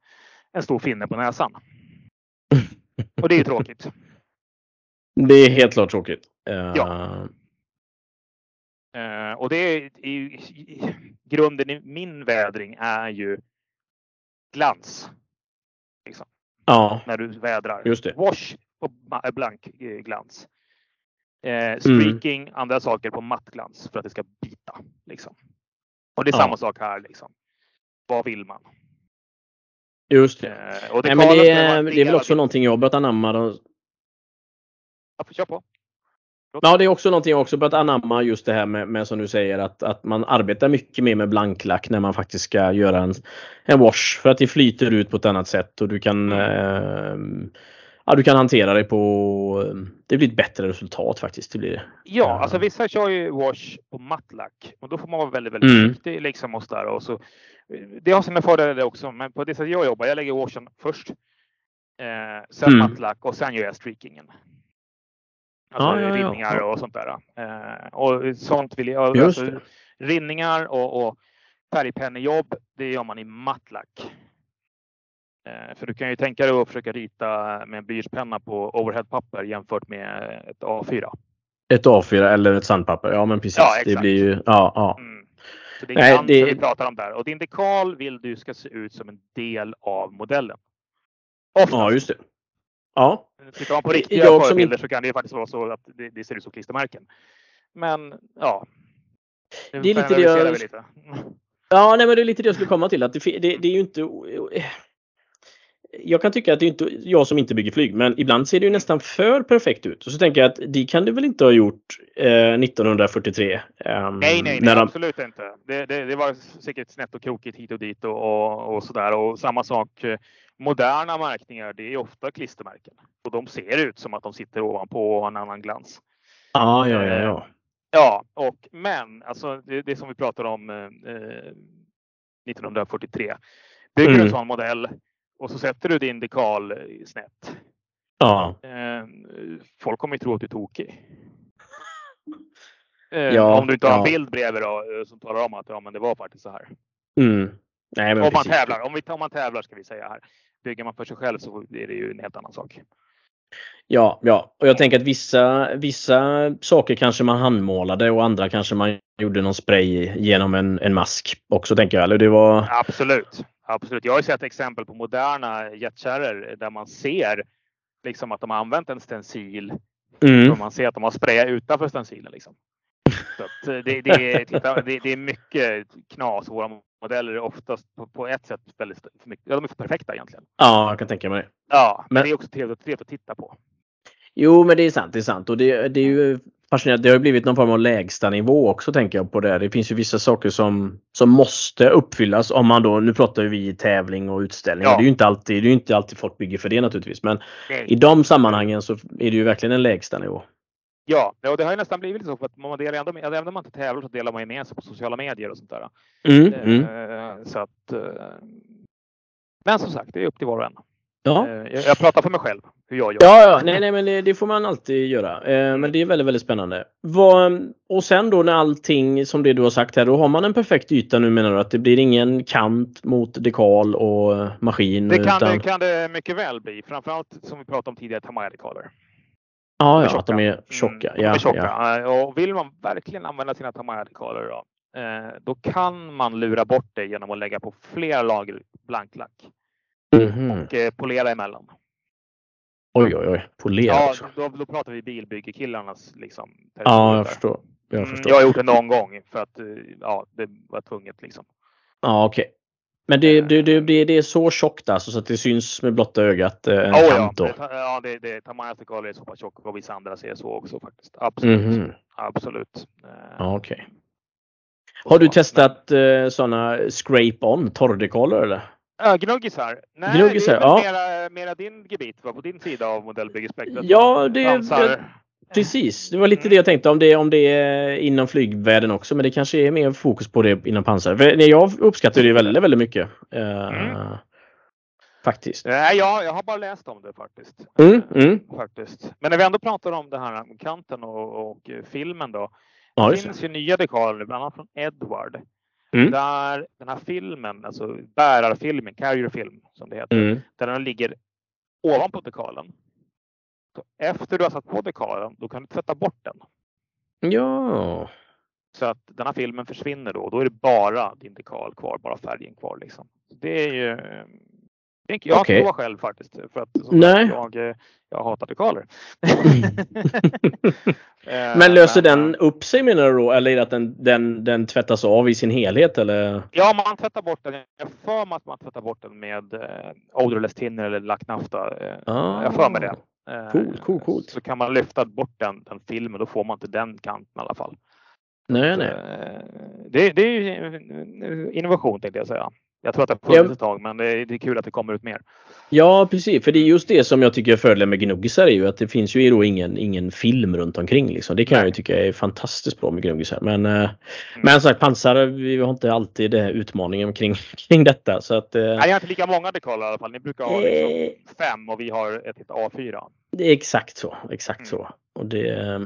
en stor finne på näsan. <laughs> och det är ju tråkigt. Det är helt klart tråkigt. Ja. Uh, och det är, är, grunden i min vädring är ju glans. Liksom. Ja. När du vädrar. Just det. Wash på blank eh, glans. Eh, streaking, mm. andra saker på matt glans för att det ska bita. Liksom. Och det är ja. samma sak här. Liksom. Vad vill man? Just det. Eh, det, Nej, men det, är, det är väl också någonting jag börjat anamma. Ja, kör på. Ja, det är också någonting jag också börjat anamma just det här med, med som du säger att, att man arbetar mycket mer med blanklack när man faktiskt ska göra en, en wash för att det flyter ut på ett annat sätt och du kan eh, ja, du kan hantera det på det blir ett bättre resultat faktiskt. Det blir, ja, alltså vissa kör ju wash på mattlack och då får man vara väldigt, väldigt mm. försiktig liksom och och så. Det har sina fördelar också, men på det sättet jag jobbar, jag lägger washen först, eh, sen mm. mattlack och sen gör jag streakingen. Alltså ja, ja, rinningar ja. och sånt där. Eh, och sånt vill jag. Alltså, rinningar och, och färgpennejobb, det gör man i mattlack. Eh, för du kan ju tänka dig att försöka rita med en blyertspenna på overheadpapper jämfört med ett A4. Ett A4 eller ett sandpapper, ja men precis. Ja, exakt. Det blir ju, ja, ja. Mm. Så det är Nej, det... vi pratar om där. Och din dekal vill du ska se ut som en del av modellen. Oftast. Ja, just det. Ja. Tittar man på riktiga jag förebilder så kan det faktiskt vara så att det, det ser ut som klistermärken. Men ja. Det är lite det jag... Lite. Ja, nej, men det är lite det jag skulle komma till. Att det, det, det är ju inte jag kan tycka att det är inte jag som inte bygger flyg, men ibland ser det ju nästan för perfekt ut. Och så tänker jag att det kan du väl inte ha gjort eh, 1943? Um, nej, nej, nej de... absolut inte. Det, det, det, var säkert snett och krokigt hit och dit och, och, och sådär. Och samma sak eh, moderna märkningar, det är ofta klistermärken och de ser ut som att de sitter ovanpå och har en annan glans. Ja, ja, ja. Ja, ja och men alltså det, det som vi pratade om eh, 1943. Bygger mm. en sån modell och så sätter du din dekal snett. Ja. Eh, folk kommer ju tro att du är tokig. <laughs> Eh, ja, om du inte har en bild bredvid då, eh, som talar om att ja, men det var faktiskt så här. Mm. Nej, om, man tävlar, om, vi, om man tävlar ska vi säga här. Bygger man för sig själv så är det ju en helt annan sak. Ja, ja, och jag tänker att vissa, vissa saker kanske man handmålade och andra kanske man gjorde någon spray genom en, en mask också tänker jag. Eller det var... Absolut, absolut. Jag har sett exempel på moderna jetkärror där man ser liksom att de har använt en stencil. Mm. man ser att de har sprayat utanför stencilen. Liksom. Så det, det, är, titta, det, det, är mycket knas. Våra modeller är oftast på, på ett sätt väldigt för mycket, ja, de är för perfekta egentligen. Ja, jag kan tänka mig. Ja, men, men det är också trevligt, trevligt att titta på. Jo, men det är sant. Det är sant och det, det är ju fascinerande. Det har blivit någon form av lägsta nivå också tänker jag på det. Det finns ju vissa saker som, som måste uppfyllas om man då, nu pratar vi tävling och utställning. Ja. Det är ju inte alltid, det är inte alltid folk bygger för det naturligtvis. Men Nej. i de sammanhangen så är det ju verkligen en lägsta nivå. Ja, och det har ju nästan blivit så för att man delar ändå, även om man inte tävlar så delar man ju med sig på sociala medier och sånt där. Mm, mm. Eh, så att, eh, men som sagt, det är upp till var och en. Ja. Eh, jag, jag pratar för mig själv hur jag gör. Ja, ja. Nej, nej, men det, det får man alltid göra. Men det är väldigt, väldigt spännande. Vad, och sen då när allting som det du har sagt här, då har man en perfekt yta nu menar du? Att det blir ingen kant mot dekal och maskin? Det kan, utan... det, kan det mycket väl bli. Framförallt som vi pratade om tidigare, Tamaya-dekaler. Ja, ja att de är tjocka. Mm, ja, är tjocka. Ja. Och vill man verkligen använda sina Tamaya-dekaler då, eh, då kan man lura bort det genom att lägga på flera lager blanklack. Mm. Och eh, polera emellan. Oj, oj, oj. Polera ja, också. Då, då pratar vi bilbyggekillarnas liksom. Ja, jag förstår. Jag Mm, förstår. jag har gjort det någon gång för att eh, ja, det var tvunget liksom. Ja, okej. Men det, det, det, det, det är så tjockt alltså så att det syns med blotta ögat eh, en Oh, ja, kant då? det, tar- ja, det, det, dekaler är så pass tjocka och vissa andra ser så också faktiskt. Absolut. Mhm. Absolut. Eh, Ja, okej. Har du testat eh, sådana scrape-on torrdekaler eller? Ja, gnuggisar. Nej, Gnuggisar, det är ja. mera, mera din gebit, va? på din sida av modellbyggespektrat. Ja, det- Pansar. Precis, det var lite det jag tänkte om det, om det är inom flygvärlden också. Men det kanske är mer fokus på det inom pansar. För jag uppskattar det väldigt, väldigt mycket. Eh, Mm. Faktiskt. Nej, jag, jag har bara läst om det faktiskt. Mm, Eh, mm. faktiskt. Men när vi ändå pratar om det här med kanten och, och eh, filmen då. Ja, det. finns ju nya dekaler, bland annat från Edward. Mm. Där den här filmen, alltså bärarfilmen, carrier film som det heter. Mm. Där den ligger ovanpå dekalen. Efter du har satt på dekalen, då kan du tvätta bort den. Ja. Så att den här filmen försvinner då. Då är det bara din dekal kvar, bara färgen kvar. Liksom. Det är ju... Jag Okej. inte provat själv faktiskt. För att Nej. jag, jag hatar dekaler. <laughs> Eh, Men löser den eh, upp sig menar du då? Eller är det att den, den, den tvättas av i sin helhet? Eller? Ja, man tvättar bort den. Jag för mig att man tvättar bort den med eh, odorless tinner eller lacknafta. Eh, Ah. Jag för mig det. Eh, Coolt, coolt, coolt. Så kan man lyfta bort den, den filmen, då får man inte den kanten i alla fall. Nej, nej. Eh, Det, det är ju en innovation tänkte jag säga. Jag tror att det har funnits Ja. ett tag, men det är, det är kul att det kommer ut mer. Ja, precis. För det är just det som jag tycker är fördelen med gnuggisar är ju att det finns ju då ingen, ingen film runt omkring. Liksom. Det kan jag ju tycka är fantastiskt bra med gnuggisar. Men, eh, men som sagt, pansar, vi har inte alltid utmaningen kring, <laughs> kring detta. Så att, eh, Nej, jag har inte lika många dekaler i alla fall. Ni brukar ha liksom Eh. fem och vi har ett helt A4. det är exakt så. Exakt Mm. så. Och det,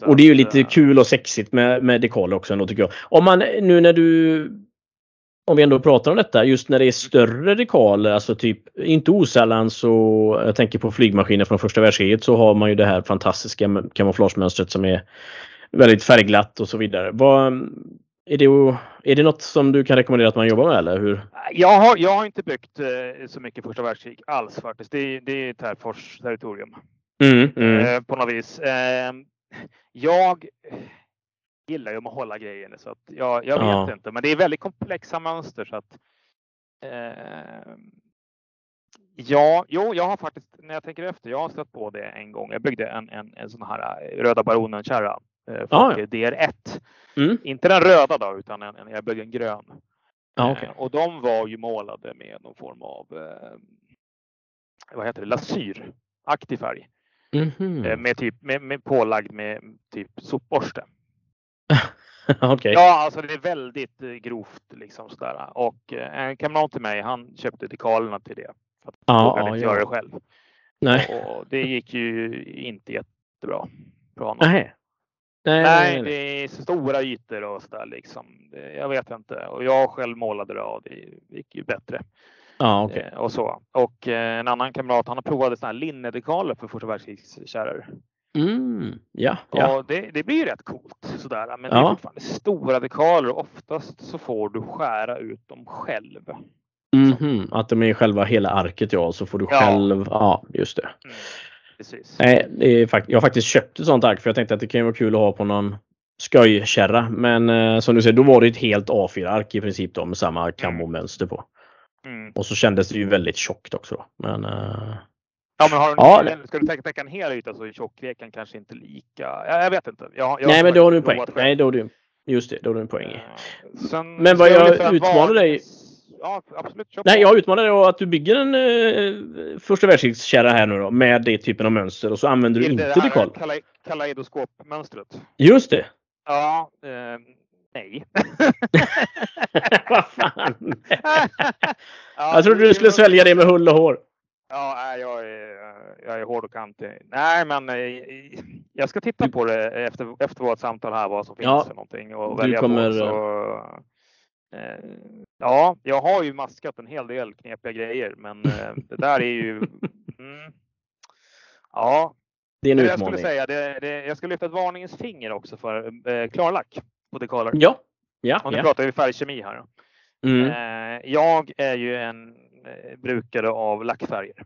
Så och det är ju lite kul och sexigt med, med dekaler också ändå tycker jag. Om man nu när du om vi ändå pratar om detta, just när det är större dekaler, alltså typ inte osällan så, jag tänker på flygmaskiner från första världskriget, så har man ju det här fantastiska kamouflagemönstret som är väldigt färgglatt och så vidare. Vad, är, det, är det något som du kan rekommendera att man jobbar med eller hur? Jag har, jag har inte byggt eh, så mycket första världskrig alls faktiskt. Det, är- det är Terfors territorium. Mm, mm. eh, på något vis. Eh, jag gillar ju att hålla grejer så att jag, jag vet Ja. inte, men det är väldigt komplexa mönster så att. Eh, ja, jo, jag har faktiskt när jag tänker efter. Jag har stött på det en gång. Jag byggde en, en, en sån här eh, Röda Baronen kärra. Eh, Ah, för DR1. Mm. Inte den röda då, utan en, en, jag byggde en grön. Ja, okej. Eh, och de var ju målade med någon form av eh, vad heter det, lasyr, aktiv färg. Mhm. Eh, Med typ med, med pålagd med typ sopborste. <laughs> Okej. Ja, alltså det är väldigt eh, grovt liksom sådär. Och eh, en kamrat till mig, han köpte dekalerna till det. För att Ja, ja, inte ja. göra det själv. Nej. Och det gick ju inte jättebra för honom. Nej. Nej, Nej, nej, det är så stora ytor och sådär liksom. Det, jag vet inte. Och jag själv målade det och det gick ju bättre. Ja, okej. Eh, och så. Och en annan kamrat, han har provat sådana här linnedekaler för första världskrigskärror. Mm. Ja, ja. Och det, det blir ju rätt coolt sådär. Men det Ja. är fortfarande stora dekaler och oftast så får du skära ut dem själv. Mhm, Att de är själva hela arket ja, så får du Ja. själv, ja just det. Mm. Precis. Nej, det är jag har faktiskt köpt ett sånt ark för jag tänkte att det kan vara kul att ha på någon skojkärra. Men eh, som du säger, då var det ett helt A4-ark i princip då med samma kamomönster på. Mm. Och så kändes det ju väldigt tjockt också. Då. Men eh, Ja, men har du, Ja, ska du täcka, täcka en hel yta så är tjockleken kanske inte lika. Jag, jag vet inte. Jag, jag nej, men då har du en poäng. själv. Nej, då har du, just det, då har du en poäng. Eh, Sen, Men vad jag ungefär utmanar vara- dig- Ja, absolut. Kör Nej, jag utmanar dig att du bygger en eh, första världskrigskärra här nu då med det typen av mönster och så använder du inte det dekal. kalai- Kaleidoskopmönstret. Just det! Ja, eh, nej. <laughs> Vad fan! <laughs> Ja, Jag trodde du skulle svälja det med hull och hår. Ja, jag är, jag är hård och kantig. Nej, men eh, jag ska titta på det efter, efter vårt samtal här, vad som finns Ja, för någonting och välja kommer, på. Så, eh, ja, jag har ju maskat en hel del knepiga grejer, men eh, <laughs> det där är ju... Mm, ja, Det är en det jag skulle utmaning. säga, det, det, jag ska lyfta ett varningens finger också för eh, klarlack på dekaler. Ja. Ja. Och nu ja. pratar vi färgkemi här. Mm. Eh, jag är ju en eh, brukare av lackfärger.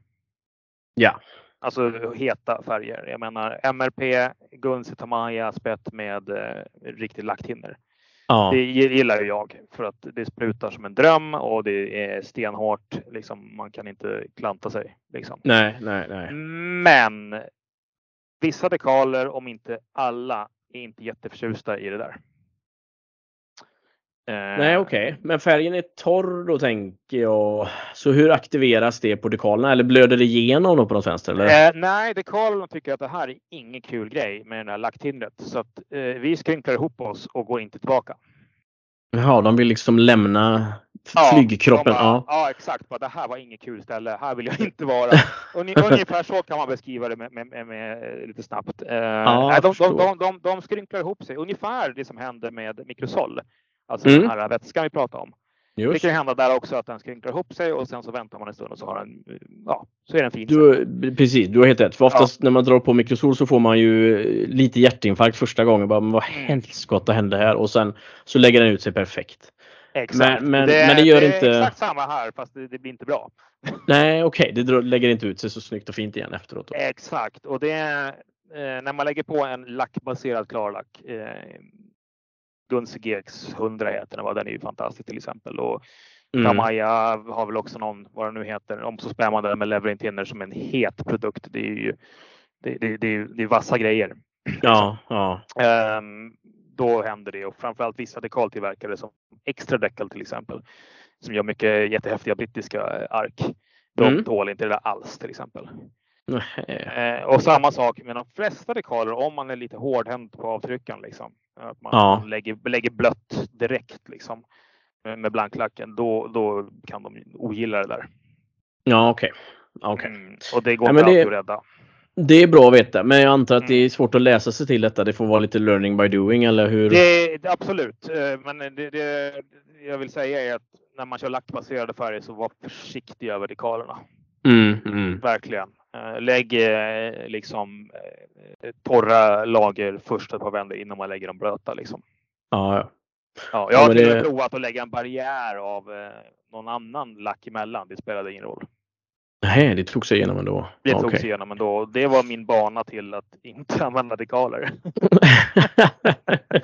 Ja. Alltså heta färger. Jag menar MRP, Gunsi Tamaya spett med eh, riktig lacktinner. Ja. Det gillar jag för att det sprutar som en dröm och det är stenhårt. Liksom, man kan inte klanta sig. Liksom. Nej, nej, nej. Men vissa dekaler, om inte alla, är inte jätteförtjusta i det där. Nej okej, okay. men färgen är torr då tänker jag. Så hur aktiveras det på dekalerna eller blöder det igenom då på något vänster? Eller? Eh, nej, dekalerna tycker att det här är ingen kul grej med det här lacktindret så att eh, vi skrynklar ihop oss och går inte tillbaka. Jaha, de vill liksom lämna ja, flygkroppen? Bara, ja. ja, exakt. Bara, det här var inget kul ställe. Här vill jag <laughs> inte vara. Ungefär så kan man beskriva det med, med, med, med lite snabbt. Eh, ja, de, de, de, de, skrynklar ihop sig. Ungefär det som hände med Microsol. Alltså mm. den här vätskan vi pratade om. Just. Det kan hända där också att den skrynklar ihop sig och sen så väntar man en stund och så har den, ja, så är den fin. Du, precis, du har helt rätt. För oftast ja. när man drar på mikrosol så får man ju lite hjärtinfarkt första gången. Bara, men vad mm. helskotta hände här? Och sen så lägger den ut sig perfekt. Exakt. Men, men, det, men det gör det inte... är exakt samma här fast det, det blir inte bra. <laughs> Nej okej, okay. det lägger inte ut sig så snyggt och fint igen efteråt. Då. Exakt och det är eh, när man lägger på en lackbaserad klarlack eh, Guns GX 100 heter den, den är ju fantastisk till exempel. Och mm. Kamaya har väl också någon, vad den nu heter, om så spär man den med Leverin Tinner som en het produkt. Det är ju det, det, det, det är vassa grejer. Ja, ja. Um, då händer det och framförallt vissa dekaltillverkare som Extra Decal till exempel som gör mycket jättehäftiga brittiska ark. De mm. tål inte det där alls till exempel. Eh, och samma sak med de flesta dekaler om man är lite hårdhänt på avtryckaren. Liksom. Att man ja. lägger, lägger blött direkt liksom, med blanklacken. Då, då kan de ogilla det där. Ja okej. Okay. okay. Mm, och det går inte alltid att rädda. Det är bra att veta, men jag antar att det är mm. svårt att läsa sig till detta. Det får vara lite learning by doing, eller hur? Det, det absolut, eh, men det, det, jag vill säga är att när man kör lackbaserade färger så var försiktig över dekalerna. Mm, mm. Verkligen. Eh, lägg eh, liksom torra lager först ett par vändor innan man lägger dem blöta. Liksom. Ja, ja. ja jag har ja, det... provat att lägga en barriär av någon annan lack emellan. Det spelade ingen roll. Nej, det tog sig igenom ändå. Det tog sig igenom ändå. Det var min bana till att inte <laughs> använda dekaler. <laughs>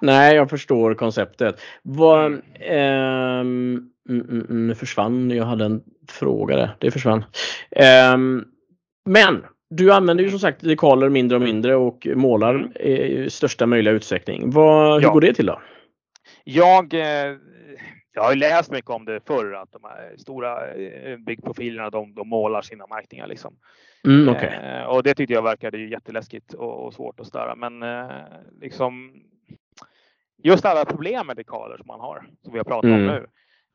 Nej, jag förstår konceptet. Vad, mm. ehm, mm, mm, mm, nu försvann, jag hade en fråga där. Det försvann. Ehm, men du använder ju som sagt dekaler mindre och mindre och målar mm. i största möjliga utsträckning. Vad, hur ja. går det till då? Jag eh, jag har läst mycket om det förr att de här stora eh, byggprofilerna de, de målar sina märkningar liksom. Mm, okay. eh, och det tyckte jag verkade jätteläskigt och, och svårt att störa. Men liksom just alla problem med dekaler som man har, som vi har pratat mm. om nu.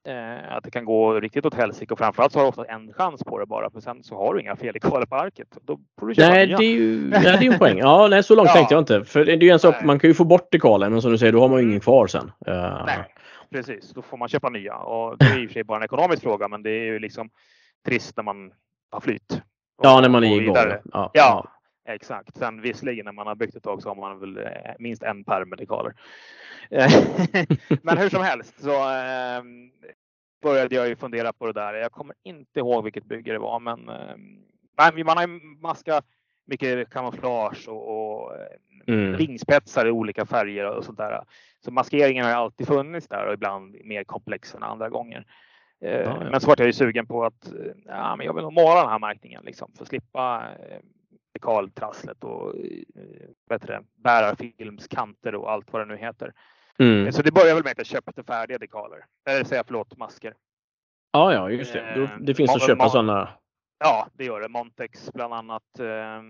Eh, att det kan gå riktigt åt helsike och framförallt så har du ofta en chans på det bara för sen så har du inga fel dekaler på arket. Då får du nej, nya. det är ju <laughs> nej, det är en poäng. Ja, nej, så långt ja. tänkte jag inte. För det är ju en sak, man kan ju få bort dekalen men som du säger, då har man ju ingen kvar sen. Uh, nej precis. Då får man köpa nya och det är i och för sig bara en ekonomisk fråga, men det är ju liksom trist när man har flytt. Ja, när man är igång. Ja, ja, exakt. Sen visserligen när man har byggt ett tag så har man väl eh, minst en pärm med dekaler. <laughs> men hur som helst så eh, började jag ju fundera på det där. Jag kommer inte ihåg vilket bygge det var, men eh, man har ju maskat mycket kamouflage och, och eh, mm. ringspetsar i olika färger och sånt där. Så maskeringen har alltid funnits där och ibland mer komplex än andra gånger. Ja, ja. Men så var jag ju sugen på att eh, ja, men jag vill nog måla den här märkningen liksom, för att slippa eh, dekaltrasslet och bättre bärarfilmskanter och allt vad det nu heter. Mm. Så det började väl med att jag köpte färdiga dekaler, eller säga förlåt, masker. Ja, ja, just det. Det finns att köpa sådana Ja, det gör det. Montex bland annat eh, är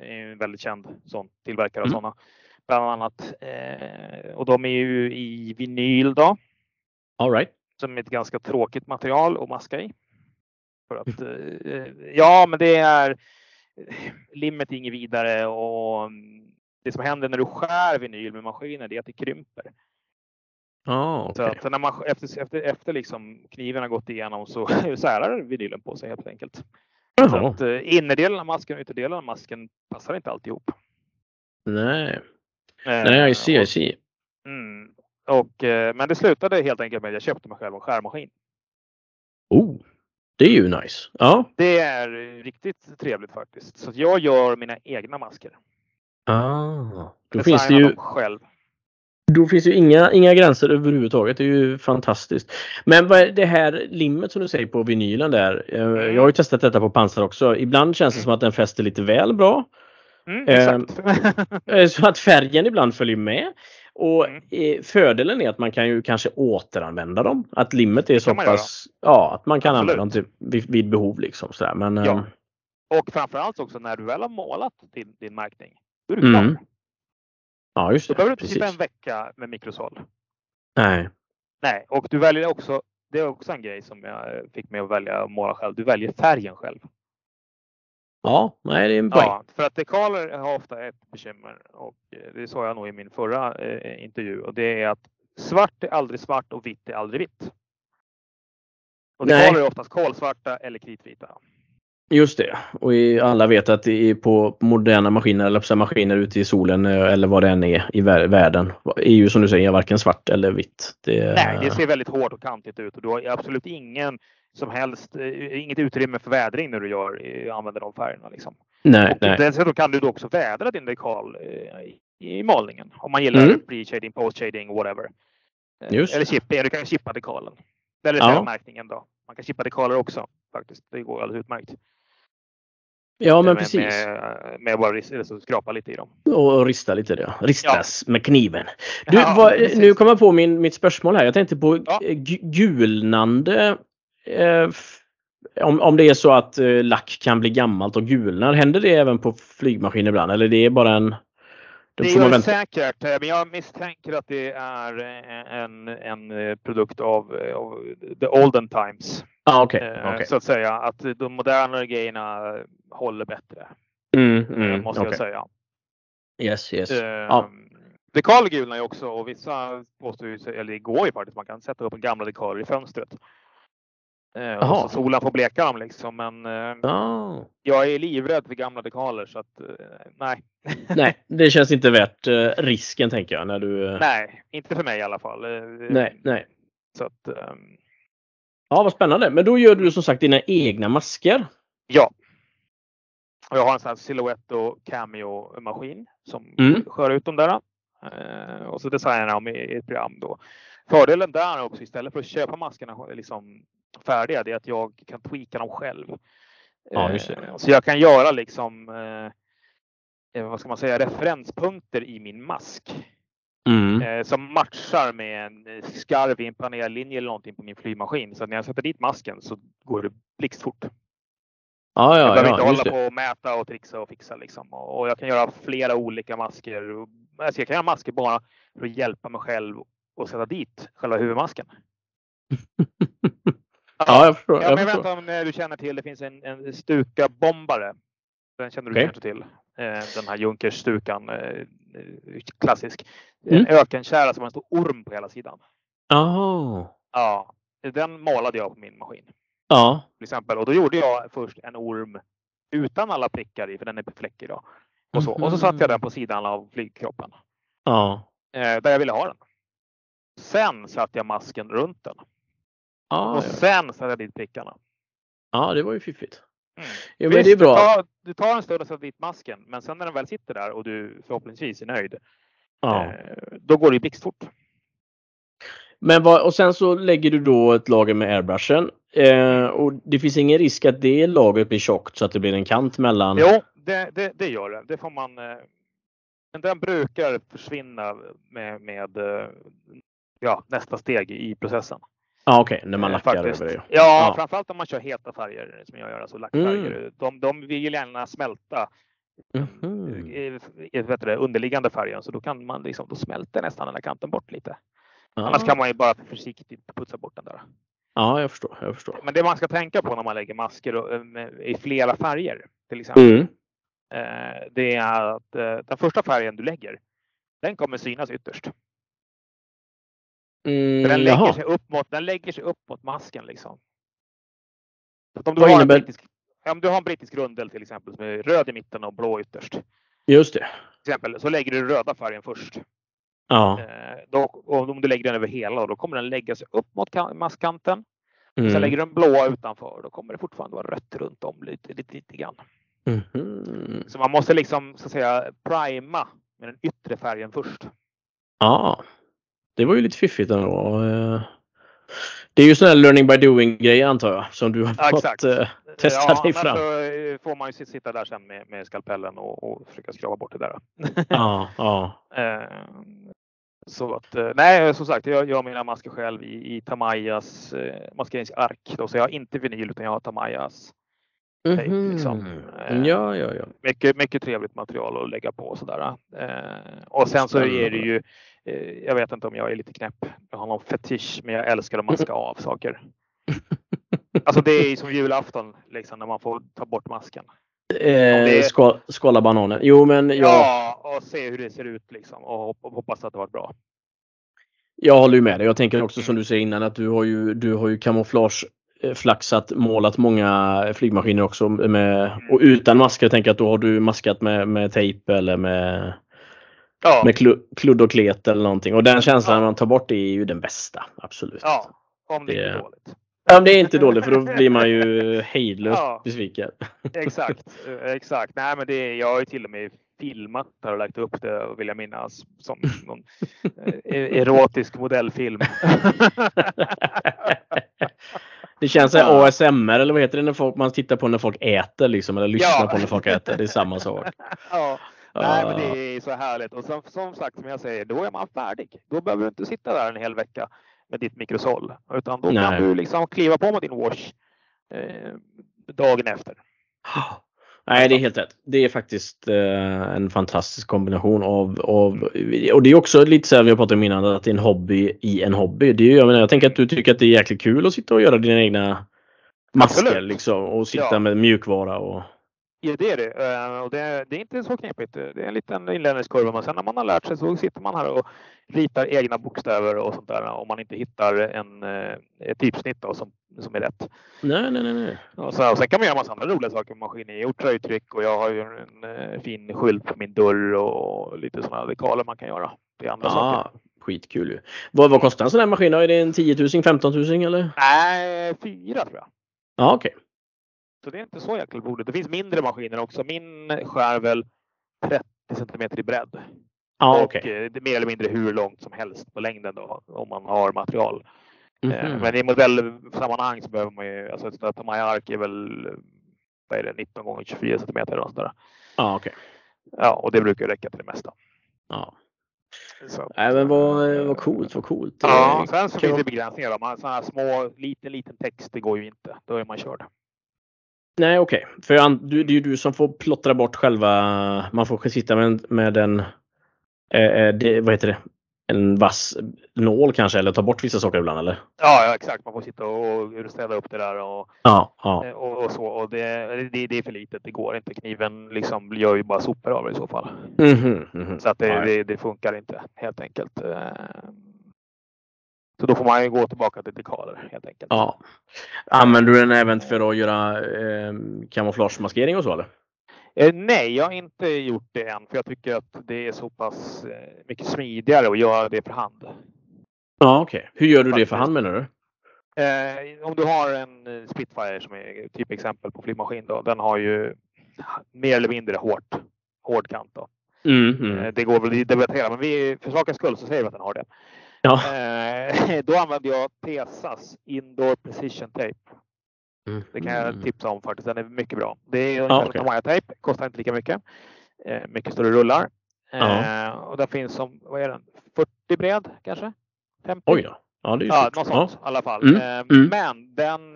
en väldigt känd sån tillverkare av mm. sådana. Bland annat. Eh, och de är ju i vinyl då. All right. Som är ett ganska tråkigt material att maska i. För att, eh, ja, men det är <laughs> limmet är inget vidare och det som händer när du skär vinyl med maskiner det är att det krymper. Oh, okay. Så när man, efter, efter, efter liksom kniven har gått igenom så <laughs> särar vinylen på sig helt enkelt. Oh. Så att, eh, innerdelen av masken och ytterdelen av masken passar inte alltid ihop. Nej, eh, Nej, I see, I see. Mm, och, eh, men det slutade helt enkelt med att jag köpte mig själv en skärmaskin. Oh, Det är ju nice. Ja. Det är riktigt trevligt faktiskt. Så jag gör mina egna masker. Ah, då Jag finns det designar ju själv. Då finns ju inga, inga gränser överhuvudtaget. Det är ju fantastiskt. Men vad det här limmet som du säger på vinylen där. eh, Mm. Jag har ju testat detta på pansar också. Ibland känns det som att den fäster lite väl bra. Mm, Ehm. Eh, Så att färgen ibland följer med. Och Mm. fördelen är att man kan ju kanske återanvända dem. Att limmet är så pass... Ja, att man kan Absolut. använda dem till, vid, vid behov liksom. Sådär. Men, Ja. ehm, Och framförallt också när du väl har målat din, din märkning. Då är du klar. Mm. ja, just Då det. behöver du inte sitta en vecka med mikrosåld. Nej. Nej, och du väljer också, det är också en grej som jag fick mig att välja att måla själv. Du väljer färgen själv. Ja, nej, det är en poäng. Ja, för att dekaler har ofta ett bekymmer och eh, det sa jag nog i min förra eh, intervju och det är att svart är aldrig svart och vitt är aldrig vitt. Och Nej. dekaler är oftast kolsvarta eller kritvita. Just det. Och i, alla vet att på moderna maskiner eller maskiner ute i solen eh, eller vad det än är i vär- världen. är ju som du säger varken svart eller vitt. Det, Nej, det ser väldigt hårt och kantigt ut och du har absolut ingen som helst, eh, inget utrymme för vädring när du gör, eh, använder de färgerna. Liksom. nej, Och nej. dessutom kan du då också vädra din dekal eh, i, i målningen om man gillar Mm. pre-shading, post-shading, whatever. Just Eller chip, du kan chippa dekalen. Eller Ja. ja. märkningen då. Man kan chippa dekaler också faktiskt. Det går alldeles utmärkt. Ja, men med, precis. Med, med bara skrapa lite i dem. Och rista lite det. Ristas med kniven. Du, <laughs> Ja, vad, nu kommer jag på min, mitt spörsmål här. Jag tänkte på Ja. gu- gulnande. Eh, om, om det är så att eh, lack kan bli gammalt och gulnar. Händer det även på flygmaskiner ibland? Eller det är bara en... Det gör det säkert, eh, men jag misstänker att det är eh, en, en produkt av, av the olden times. Ah, Eh, okej. Så att säga att de modernare grejerna håller bättre. Mm, mm, måste jag okej. säga. Yes, yes. Eh, Ja. Dekaler gulnar ju också och vissa påstår ju, eller det går ju faktiskt, man kan sätta upp gamla dekaler i fönstret. Eh, solen får bleka dem liksom. Men eh, Ah. jag är livrädd för gamla dekaler så att eh, nej. <laughs> Nej, det känns inte värt eh, risken tänker jag. När du, eh, nej, inte för mig i alla fall. Eh, nej, nej. Så att, ehm, Ja, vad spännande. Men då gör du som sagt dina egna masker. ja. Och jag har en sån här Silhouette och Cameo maskin som Mm. skör ut dem där. Eh, och så designar jag dem i ett program då. Fördelen där är också istället för att köpa maskerna liksom färdiga, det är att jag kan tweaka dem själv. Ja. Eh, Så jag kan göra liksom, eh, eh, vad ska man säga, referenspunkter i min mask. Mm. Som matchar med en skarv i en planerlinje eller någonting på min flygmaskin. Så när jag sätter dit masken så går det blixtfort. Ja, jag ja, behöver ja, inte hålla det. på och mäta och trixa och fixa liksom. Och jag kan göra flera olika masker. Alltså jag kan göra masker bara för att hjälpa mig själv och sätta dit själva huvudmasken. <laughs> Ja, jag förstår. Ja, jag jag vet inte om eh, du känner till, det finns en, en Stuka-bombare. Den känner du Okej. kanske till. Eh, Den här Junkers-stukan, eh, eh, klassisk. Mm. En ökenkärra som har en stor orm på hela sidan. Jaha. Ja, den målade jag på min maskin. Ja. Till exempel. Och då gjorde jag först en orm utan alla prickar i, för den är fläckig då. Och så, och så satte jag den på sidan av flygkroppen. Ja. Eh, där jag ville ha den. Sen satte jag masken runt den. Ja, Och ja. sen satte jag dit prickarna. ja, det var ju fiffigt. Mm. Jo, men Visst, det är bra. Du tar, du tar en stund och sätter dit masken, men sen när den väl sitter där och du förhoppningsvis är nöjd, Ja. eh, då går det blixtfort. Men vad, och sen så lägger du då ett lager med airbrushen. Eh, och det finns ingen risk att det lagret blir tjockt så att det blir en kant mellan? Jo, det, det, det gör det. Det får man. eh, Men den brukar försvinna med, med eh, ja, nästa steg i processen. Ja, okej, när man Eh, lackar faktiskt. över det. Ja, Ja. framförallt om man kör heta färger som jag gör, alltså lackfärger. Mm. De, de vill gärna smälta eh, vet du underliggande färgen så då kan man liksom, då smälter nästan den här kanten bort lite. Ja. Annars kan man ju bara försiktigt putsa bort den där. ja, jag förstår. Jag förstår. Men det man ska tänka på när man lägger masker och, eh, med- i flera färger till exempel. Mm. Eh, det är att eh, den första färgen du lägger, den kommer synas ytterst. Mm, den, lägger jaha. sig upp mot, den lägger sig upp mot masken liksom. Så om, du Vad har en innebär- brittisk, om du har en brittisk rundel till exempel som är röd i mitten och blå ytterst. Till Just det. exempel, så lägger du röda färgen först. Ja. Eh, då, och om du lägger den över hela, då kommer den lägga sig upp mot kan- maskkanten. Mm. Sen lägger du en blå utanför. Då kommer det fortfarande vara rött runt om lite, lite, lite grann. Mm. Så man måste liksom så att säga prima med den yttre färgen först. Ja, det var ju lite fiffigt ändå. Eh, det är ju sån här learning by doing grej antar jag som du har ja, fått. Eh, testa ja, dig fram. Så eh, får man ju sitta där sen med, med skalpellen och, och försöka skrapa bort det där. ja, <laughs> ja. Så att, nej som sagt, jag gör mina masker själv i, i Tamayas maskeringsark. Då, så jag har inte vinyl utan jag har Tamayas Mm -hmm. liksom. Ja, ja, ja. Mycket, mycket trevligt material att lägga på sådär. och sen så är det ju jag vet inte om jag är lite knäpp. Jag har någon fetisch, men jag älskar att maska av saker. <laughs> Alltså det är som julafton liksom när man får ta bort masken. Eh, skål, skåla bananen. Jo men ja. Ja, och se hur det ser ut liksom och hoppas att det var bra. Jag håller ju med dig. Jag tänker också som du säger innan att du har ju, du har ju kamouflage eh, flaxat, målat många flygmaskiner också med, mm. och utan masker. Jag tänker att då har du maskat med, med tejp eller med Ja. Med kludd och klet eller någonting. Och den känslan ja. man tar bort är ju den bästa. Absolut. Ja, om det, det är dåligt. Ja, det är inte dåligt för då blir man ju hejdlöst ja, besviken. <laughs> Exakt, exakt. Nej, men det, jag har ju till och med filmat och lagt upp det vill jag minnas som någon eh, erotisk modellfilm. <laughs> det känns som ja. ASMR eller vad heter det när folk, man tittar på när folk äter liksom eller lyssnar ja. på när folk äter. Det är samma sak. Ja. Nej, men det är så härligt. Och som, som sagt, som jag säger, då är man färdig. Då behöver du inte sitta där en hel vecka med ditt mikrosol, utan då Nej. kan du liksom kliva på med din wash eh, dagen efter. Nej, det är helt rätt. Det är faktiskt eh, en fantastisk kombination av, av och det är också lite så här vi har pratat om innan att det är en hobby i en hobby. Det är, jag, menar, jag tänker att du tycker att det är jäkligt kul att sitta och göra dina egna masker liksom och sitta ja. med mjukvara och Ja, det är det. Eh, och det, det är inte så knepigt. Det är en liten inlärningskurva, men sen när man har lärt sig så sitter man här och ritar egna bokstäver och sånt där om man inte hittar en, eh, ett typsnitt då, som, som är rätt. Nej, nej, nej. nej. Och, så, och sen kan man göra massa andra roliga saker med maskinen. Jag har gjort tröjtryck och jag har ju en eh, fin skylt på min dörr och lite sådana dekaler man kan göra. Det är andra ah, saker. Skitkul ju. Vad, vad kostar en sån här maskin? Är det en 10 000, 15 000 eller? Nej, fyra tror jag. Ja, okej. Okay. Så det är inte så jäkla roligt. Det finns mindre maskiner också. Min skär väl 30 centimeter i bredd. Och okay. Eh, det är mer eller mindre hur långt som helst på längden då, om man har material. Mm -hmm. Men i modellsammanhang så behöver man ju, alltså ett Tamaya Ark är väl vad är det, 19 gånger 24 centimeter eller sådär. Ja, okej. Okay. Ja, och det brukar räcka till det mesta. Ja. Så. Nej, men vad, vad coolt, vad coolt. Ja, sen så finns det begränsningar. Då. Sådana här små, liten, liten text, det går ju inte. Då är man körd. Nej, okej. Okay. För jag, du, det är ju du som får plottra bort själva... Man får sitta med, med en... Eh, det, vad heter det? En vass nål kanske eller ta bort vissa saker ibland eller? Ja, ja exakt. Man får sitta och städa upp det där och, ja, ja. Eh, och, och så. Och det, det, det, är för litet. Det går inte. Kniven liksom gör ju bara sopor av det i så fall. Mm -hmm, mm -hmm. Så att det, det, det, funkar inte helt enkelt. Så då får man ju gå tillbaka till dekaler helt enkelt. Ja. Använder du den även för att göra eh, kamouflagemaskering och så eller? Eh, nej, jag har inte gjort det än för jag tycker att det är så pass eh, mycket smidigare att göra det för hand. Ja, okej. Okay. Hur gör du det för hand menar du? Eh, om du har en eh, Spitfire som är typ exempel på flygmaskin då. Den har ju mer eller mindre hårt, hård kant. Då. Mm, mm. Eh, det går väl att debattera men vi, för sakens skull så säger vi att den har det. Ja. Eh, <laughs> då använder jag Tesas Indoor Precision Tape. Mm. Det kan jag tipsa om faktiskt. Den är mycket bra. Det är ungefär ja, okay. Tape. Kostar inte lika mycket. Eh, mycket större rullar. Ja. Eh, och den finns som, vad är den? 40 bred kanske? 50? Oj då. Ja, det är ja, något sånt ja. i alla fall. Mm. Mm. Men den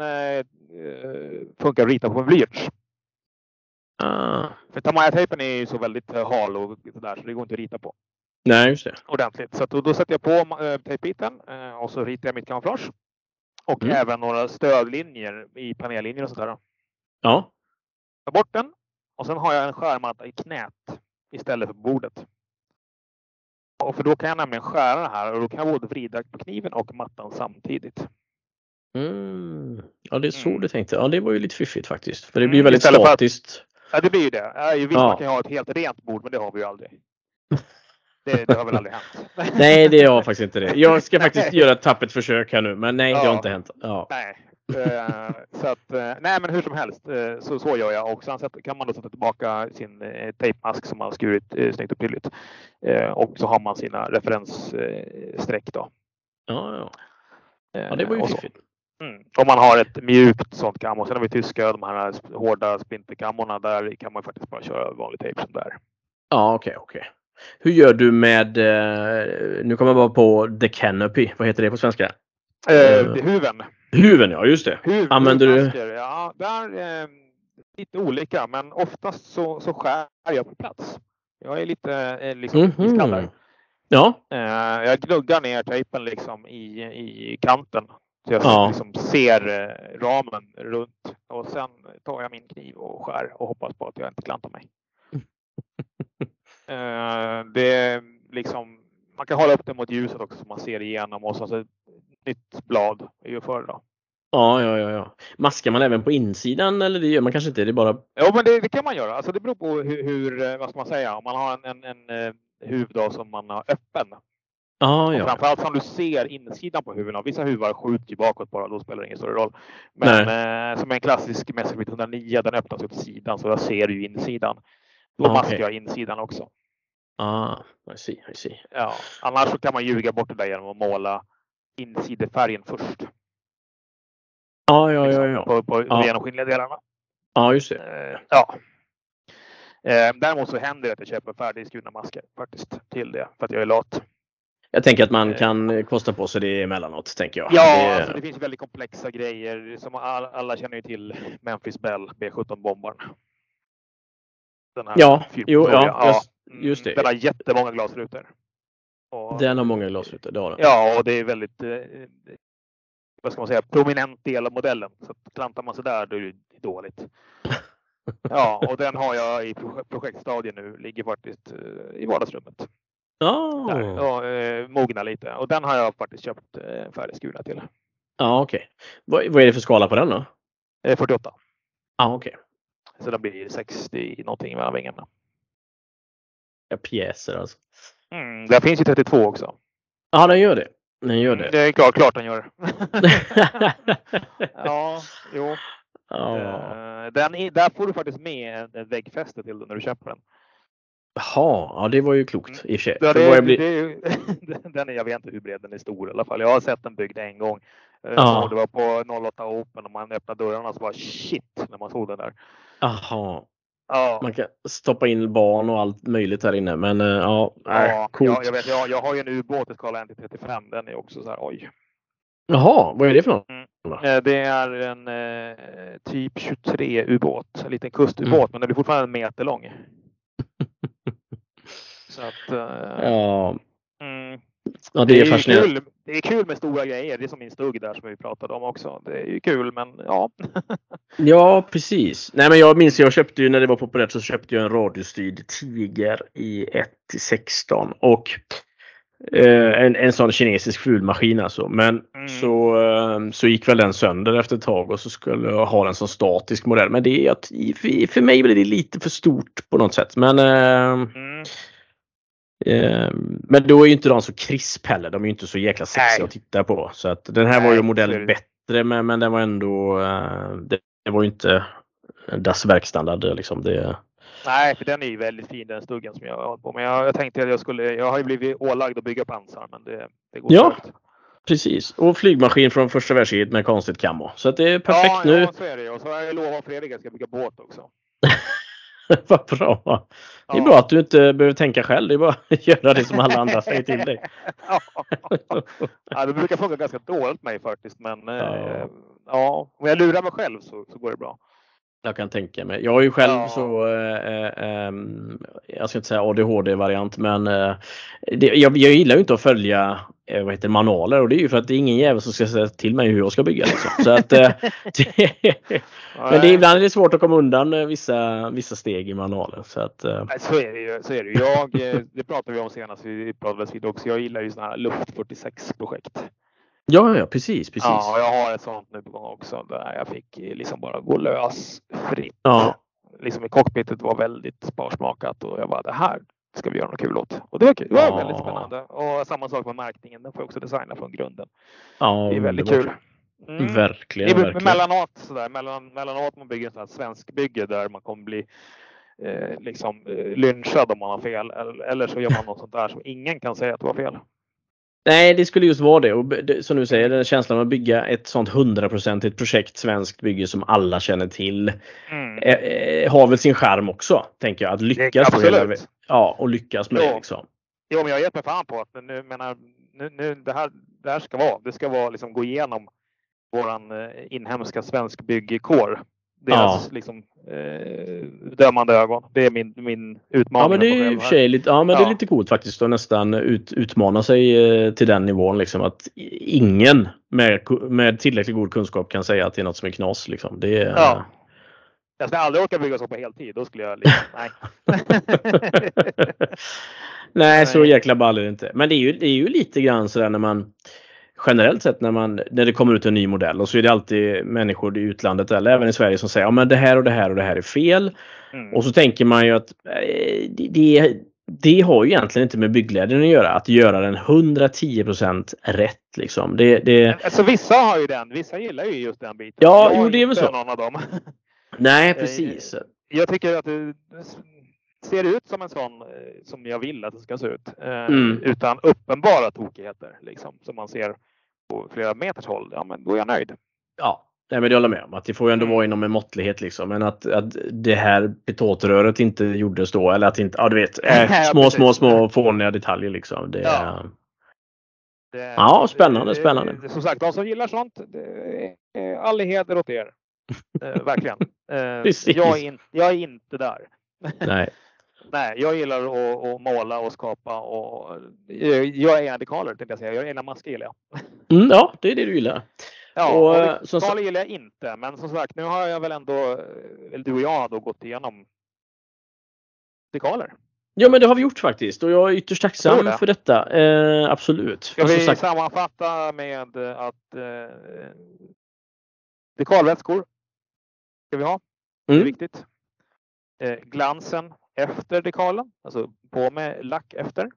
funkar att rita på en blyerts. Ah. För Tamaya-tejpen är ju så väldigt hal och sådär så det går inte att rita på. Nej, just det. Ordentligt. Så då, då sätter jag på äh, tejpbiten äh, och så ritar jag mitt kamouflage. Och mm. även några stödlinjer i panellinjer och sådär. Ja. Ta bort den och sen har jag en skärmatta i knät istället för bordet. Och för då kan jag nämligen skära det här och då kan jag både vrida på kniven och mattan samtidigt. Mm. Ja, det är så mm. du tänkte. Ja, det var ju lite fiffigt faktiskt. För det blir mm, väldigt statiskt. Att, ja, det blir ju det. Visst, ja. man kan ju ha ett helt rent bord, men det har vi ju aldrig. <laughs> Det, det, har väl aldrig hänt? <laughs> nej, det har faktiskt inte det. Jag ska faktiskt göra ett tappert försök här nu, men nej, ja. det har inte hänt. Ja. Nej, så att, nej men hur som helst så, så gör jag och sen kan man då sätta tillbaka sin tejpmask som man skurit snyggt och pilligt. Och så har man sina referensstreck då. Ja, ja. ja det var ju fiffigt. Mm. Om man har ett mjukt sånt kammo. Sen har vi tyska, de här hårda splinterkammorna. Där kan man faktiskt bara köra vanlig tejp som där. Ja, okej, okay, okej. Okay. Hur gör du med, eh, nu kommer jag bara på The Canopy. Vad heter det på svenska? Eh, uh, huven. Huven, ja just det. Huv, Använder du? Ja, där eh, lite olika, men oftast så, så skär jag på plats. Jag är lite eh, liksom mm -hmm. Ja. Eh, jag gluggar ner tejpen liksom i, i kanten så jag ja. liksom ser eh, ramen runt och sen tar jag min kniv och skär och hoppas på att jag inte klantar mig. Eh, det är liksom, man kan hålla upp det mot ljuset också så man ser igenom och så ett nytt blad är ju före då. Ja, ja, ja, ja. Maskar man även på insidan eller det gör man kanske inte? Det är bara... Ja, men det, det kan man göra. Alltså det beror på hur, hur, eh, vad ska man säga, om man har en, en, en huv då som man har öppen Ah, ja. Framförallt som du ser insidan på huvudena. Vissa huvar skjuter ju bakåt bara, då spelar det ingen större roll. Men eh, som en klassisk Messerschmitt 109, den öppnas åt sidan så jag ser ju insidan. Då ah, maskar okay. jag insidan också. Ah, I see, I see. Ja, annars så kan man ljuga bort det där genom att måla insidefärgen först. Ah, ja, ja, ja. På, på de genomskinliga delarna. Ja, just det. Eh, ja. Eh, däremot så händer det att jag köper färdigskurna masker faktiskt till det för att jag är lat. Jag tänker att man eh. kan kosta på sig det emellanåt, tänker jag. Ja, det, alltså, det finns väldigt komplexa grejer. Som alla, alla känner ju till Memphis Bell B17-bombaren. Ja, jo, ja, ja, just det. Den har jättemånga glasrutor. Och, den har många glasrutor, det har den. Ja, och det är väldigt eh, vad ska man säga, prominent del av modellen. Så klantar man sig där, då är det dåligt. <laughs> ja, och den har jag i projektstadien nu, ligger faktiskt eh, i vardagsrummet. Oh. Där, och, eh, mogna lite. Och den har jag faktiskt köpt eh, färdigskurna till. Ja, okej. Okay. Vad, vad, är det för skala på den då? Eh, 48. Ja, okej. Okay. Så den blir 60 någonting mellan vingarna. Ja, pjäser alltså. Mm, där finns ju 32 också. Ja, den gör det. Den gör mm, det. det är klart, klart den gör. <laughs> ja, jo. Ja. Uh, den, där får du faktiskt med ett väggfäste till när du köper den. Jaha, ja det var ju klokt mm. i och för sig. Ja, det, bli... det, <laughs> den är, jag vet inte hur bred den är stor i alla fall. Jag har sett den byggd en gång. Eh, ja. Det var på 08 Open och man öppnade dörrarna så var shit när man såg den där. Jaha. Ja. Man kan stoppa in barn och allt möjligt här inne. Men eh, ja, ja, coolt. Ja, jag, vet, jag, jag har ju en ubåt i skala 1 till 35. Den är också så här oj. Jaha, vad är det för något? Mm. Eh, det är en eh, typ 23 ubåt. En liten kustubåt, mm. men den är fortfarande en meter lång. <laughs> Så att, uh, ja. Ja, det, det är, är fascinerande. Kul. Det är kul med stora grejer. Det är som min stugg där som vi pratade om också. Det är ju kul, men ja. <laughs> ja, precis. Nej, men jag minns jag köpte ju när det var populärt så köpte jag en radiostyrd Tiger i 1 till 16 och eh, en, en sån kinesisk fulmaskin alltså. Men mm. så, eh, så gick väl den sönder efter ett tag och så skulle jag ha den som statisk modell. Men det är att för, för mig blir det lite för stort på något sätt. Men eh, mm. Eh, men då är ju inte de så krisp heller. De är ju inte så jäkla sexiga att titta på. Så att den här Nej, var ju modellen bättre men, men den var ändå eh, det, det var ju inte Das verkstandard liksom. Det... Nej, för den är ju väldigt fin den stuggen som jag har på Men jag, jag tänkte att jag skulle, jag har ju blivit ålagd att bygga pansar men det, det går Ja, klart. precis. Och flygmaskin från första världskriget med konstigt kammo. Så att det är perfekt ja, nu. Ja, så är det Och så har jag lovat Fredrik att jag ska bygga båt också. <laughs> <laughs> Vad bra! Det är ja. bra att du inte behöver tänka själv. Det är bara <laughs> att göra det som alla andra säger till dig. <laughs> ja. det brukar funka ganska dåligt mig faktiskt. Men ja. Eh, ja, om jag lurar mig själv så, så går det bra. Jag kan tänka mig. Jag är ju själv ja. så, eh, eh, jag ska inte säga ADHD-variant, men eh, det, jag, jag, gillar ju inte att följa eh, vad heter, manualer och det är ju för att det är ingen jävel som ska säga till mig hur jag ska bygga. Liksom. Så att, eh, <laughs> men det, ibland är det svårt att komma undan eh, vissa, vissa steg i manualen. Så, att, så är det ju. Så är det. Jag, det pratade vi om senast, vi pratade vid också. Jag gillar ju sådana här Luft 46 projekt. Ja, ja precis, precis. Ja, jag har ett sånt nu på gång också där jag fick liksom bara gå lös fritt. Ja. Liksom i cockpitet var väldigt sparsmakat och jag bara det här ska vi göra något kul åt. Och det. Det var ja. väldigt spännande. Och samma sak med märkningen. Den får jag också designa från grunden. Ja, det är väldigt kul. Mm. Verkligen. Det är verkligen. mellanåt sådär, mellan, mellanåt man bygger ett svensk bygge där man kommer bli eh, liksom eh, lynchad om man har fel eller, eller så gör man något sånt där som ingen kan säga att det var fel. Nej, det skulle just vara det. Och som du säger, den känslan av att bygga ett sånt hundraprocentigt projekt, svenskt bygge som alla känner till, mm. eh, har väl sin charm också, tänker jag. Att lyckas det, med Ja, och lyckas med jo. det. Liksom. Jo, men jag mig fan på att nu, menar, nu, nu, det, här, det här ska vara, det ska vara liksom gå igenom våran eh, inhemska svensk byggkår deras ja. liksom, eh, dömande ögon. Det är min, min utmaning. Ja men det är för sig lite, ja, men ja. det är lite coolt faktiskt att nästan ut, utmana sig eh, till den nivån. Liksom, att ingen med, med tillräckligt god kunskap kan säga att det är något som är knas. Liksom. Det är, ja. Jag skulle aldrig orka bygga så på heltid. Då skulle jag liksom, nej. <laughs> nej, så jäkla ball är det inte. Men det är ju, det är ju lite grann sådär när man generellt sett när, man, när det kommer ut en ny modell och så är det alltid människor i utlandet eller även i Sverige som säger att det här och det här och det här är fel. Mm. Och så tänker man ju att eh, det, det, det, har ju egentligen inte med bygglägen att göra. Att göra den 110% rätt liksom. Det, det... Alltså vissa har ju den. Vissa gillar ju just den biten. Ja, jo, det är väl så. Någon av dem. Nej, eh, precis. Jag tycker att ser ut som en sån eh, som jag vill att det ska se ut. Mm. Utan uppenbara tokigheter liksom, som man ser på flera meters håll. Ja, men då är jag nöjd. Ja, Nej, men det håller med om att det får ju ändå mm. vara inom en måttlighet liksom. Men att, att det här petotröret inte gjordes då eller att inte, ja du vet, <laughs> äh, små, små, små fåniga detaljer liksom. Det, ja. Det, ja, spännande, spännande. Det, som sagt, de som gillar sånt, all heder åt er. eh, verkligen. <laughs> Eh, jag, är in, jag är inte där. Nej. Nej, jag gillar att, att, måla och skapa och jag är dekaler tänkte jag säga. Jag gillar masker gillar jag. <laughs> Mm, ja, det är det du gillar. Ja, och, och eh, dekaler gillar jag inte. Men som sagt, nu har jag väl ändå, eller du och jag då gått igenom dekaler. Ja men det har vi gjort faktiskt och jag är ytterst tacksam det. för detta. Eh, absolut. Ska vi sagt... sammanfatta med att eh, dekalvätskor ska vi ha. Det är mm. viktigt. Eh, glansen efter dekalen, alltså på med lack efter.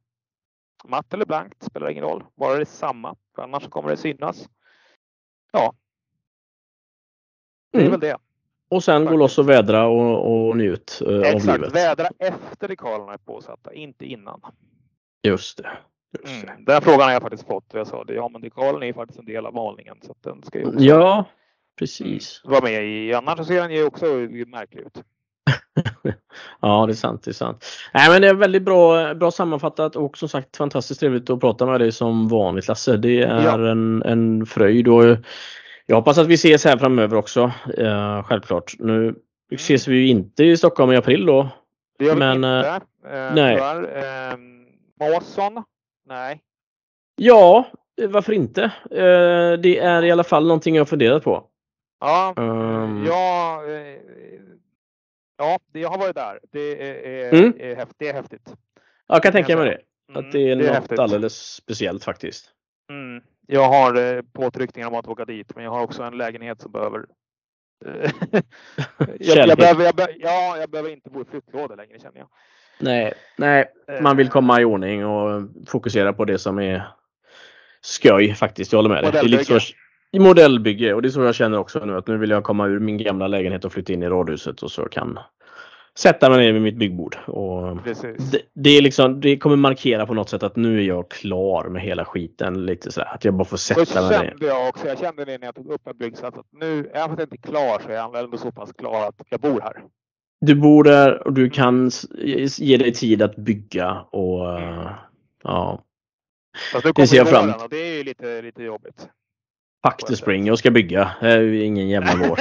Matt eller blankt spelar ingen roll, bara det är samma, för annars kommer det synas. Ja. Det är mm. väl det. Och sen gå loss och vädra och, och njut eh, Exakt, av livet. vädra efter dekalerna är påsatta, inte innan. Just det. Just mm. Den frågan har jag faktiskt fått. Jag sa det, ja men dekalen är faktiskt en del av målningen. Så den ska ju också ja, precis. vara med i. Annars ser den ju också märklig ut. <laughs> ja, det är sant. Det är sant. Nej, men det är väldigt bra, bra sammanfattat och som sagt fantastiskt trevligt att prata med dig som vanligt Lasse. Det är ja. en, en fröjd och jag hoppas att vi ses här framöver också. Uh, självklart. Nu mm. ses vi ju inte i Stockholm i april då. Det gör men, vi inte. Uh, nej. Uh, Måsson? Nej. Ja, varför inte? Uh, det är i alla fall någonting jag funderat på. Ja, um, ja Ja, jag har varit där. Det är, mm. är, häftigt, det är häftigt. Jag kan tänka mig det. Mm, att det är, det är något häftigt. alldeles speciellt faktiskt. Mm. Jag har eh, påtryckningar om att åka dit, men jag har också en lägenhet som behöver eh, <laughs> jag, jag, behöver, jag, ja, jag behöver inte bo i flyttlåda längre känner jag. Nej, nej, man vill komma i ordning och fokusera på det som är skoj faktiskt. Jag håller med dig. Det är lite så, i modellbygge och det är så jag känner också nu att nu vill jag komma ur min gamla lägenhet och flytta in i radhuset och så kan sätta mig ner vid mitt byggbord. Och det, det, är liksom, det kommer markera på något sätt att nu är jag klar med hela skiten. Lite så att jag bara får sätta mig ner. Jag också. Jag kände det när jag tog upp en byggsats att nu, även om jag inte är klar så är jag ändå så pass klar att jag bor här. Du bor där och du kan ge dig tid att bygga och mm. ja. Fast nu kommer det ser jag fram emot. Det är ju lite, lite jobbigt. Fuck the spring, jag ska bygga. Det är ingen jävla <laughs> vår.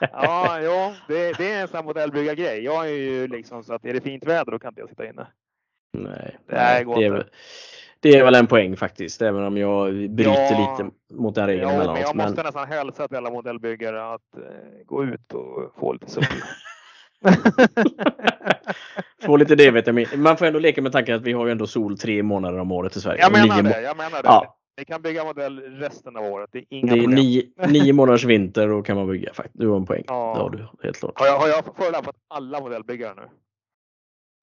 <laughs> ja, jo, det, det, är en sån modellbyggargrej. Jag är ju liksom så att är det fint väder då kan inte jag sitta inne. Nej, det, nej, det, är, väl, det är väl en poäng faktiskt, även om jag bryter ja, lite mot den regeln ja. Men jag måste men... nästan hälsa till alla modellbyggare att uh, gå ut och få lite sol. <laughs> Få lite D-vitamin. Man får ändå leka med tanken att vi har ju ändå sol tre månader om året i Sverige. Jag menar det. Jag menar det. Ja, ni kan bygga modell resten av året. Det är inga Det är nio, <laughs> nio, månaders vinter och kan man bygga. Du har en poäng. Ja. Det har du helt klart. Har jag, har jag förolämpat alla modellbyggare nu?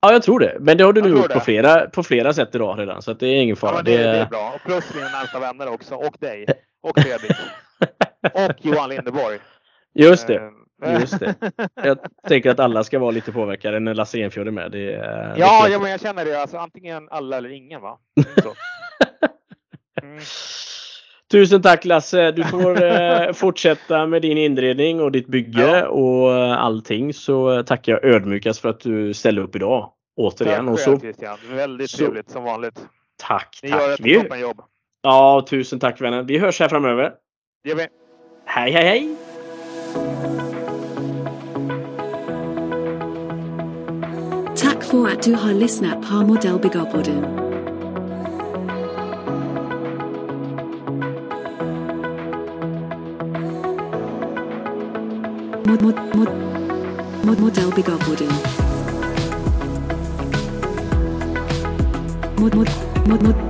Ja, jag tror det. Men det har du nu gjort på flera, på flera sätt idag redan. Så det är ingen fara. Ja, det, det, är bra. Och plus mina närmsta vänner också. Och dig. Och Fredrik. <laughs> och Johan Lindeborg. Just det. Eh, Just det. Jag tänker att alla ska vara lite påverkade när Lasse Enfjord är med. Det, ja, det ja, men jag känner det. Alltså, antingen alla eller ingen. va? <laughs> Mm. Tusen tack Lasse! Du får <laughs> eh, fortsätta med din inredning och ditt bygge ja. och allting. Så tackar jag ödmjukast för att du ställde upp idag. Återigen. Tack och så, Christian. Väldigt så, trevligt som vanligt. Tack, Ni tack. gör ett Vi, toppenjobb. Ja, tusen tack vännen. Vi hörs här framöver. Det gör vi. Hej, hej, hej! Tack för att du har lyssnat på Modellbyggarpodden. Mod, mod, mod, mod, modellbyggarpodden. Mod, mod, mod, mod,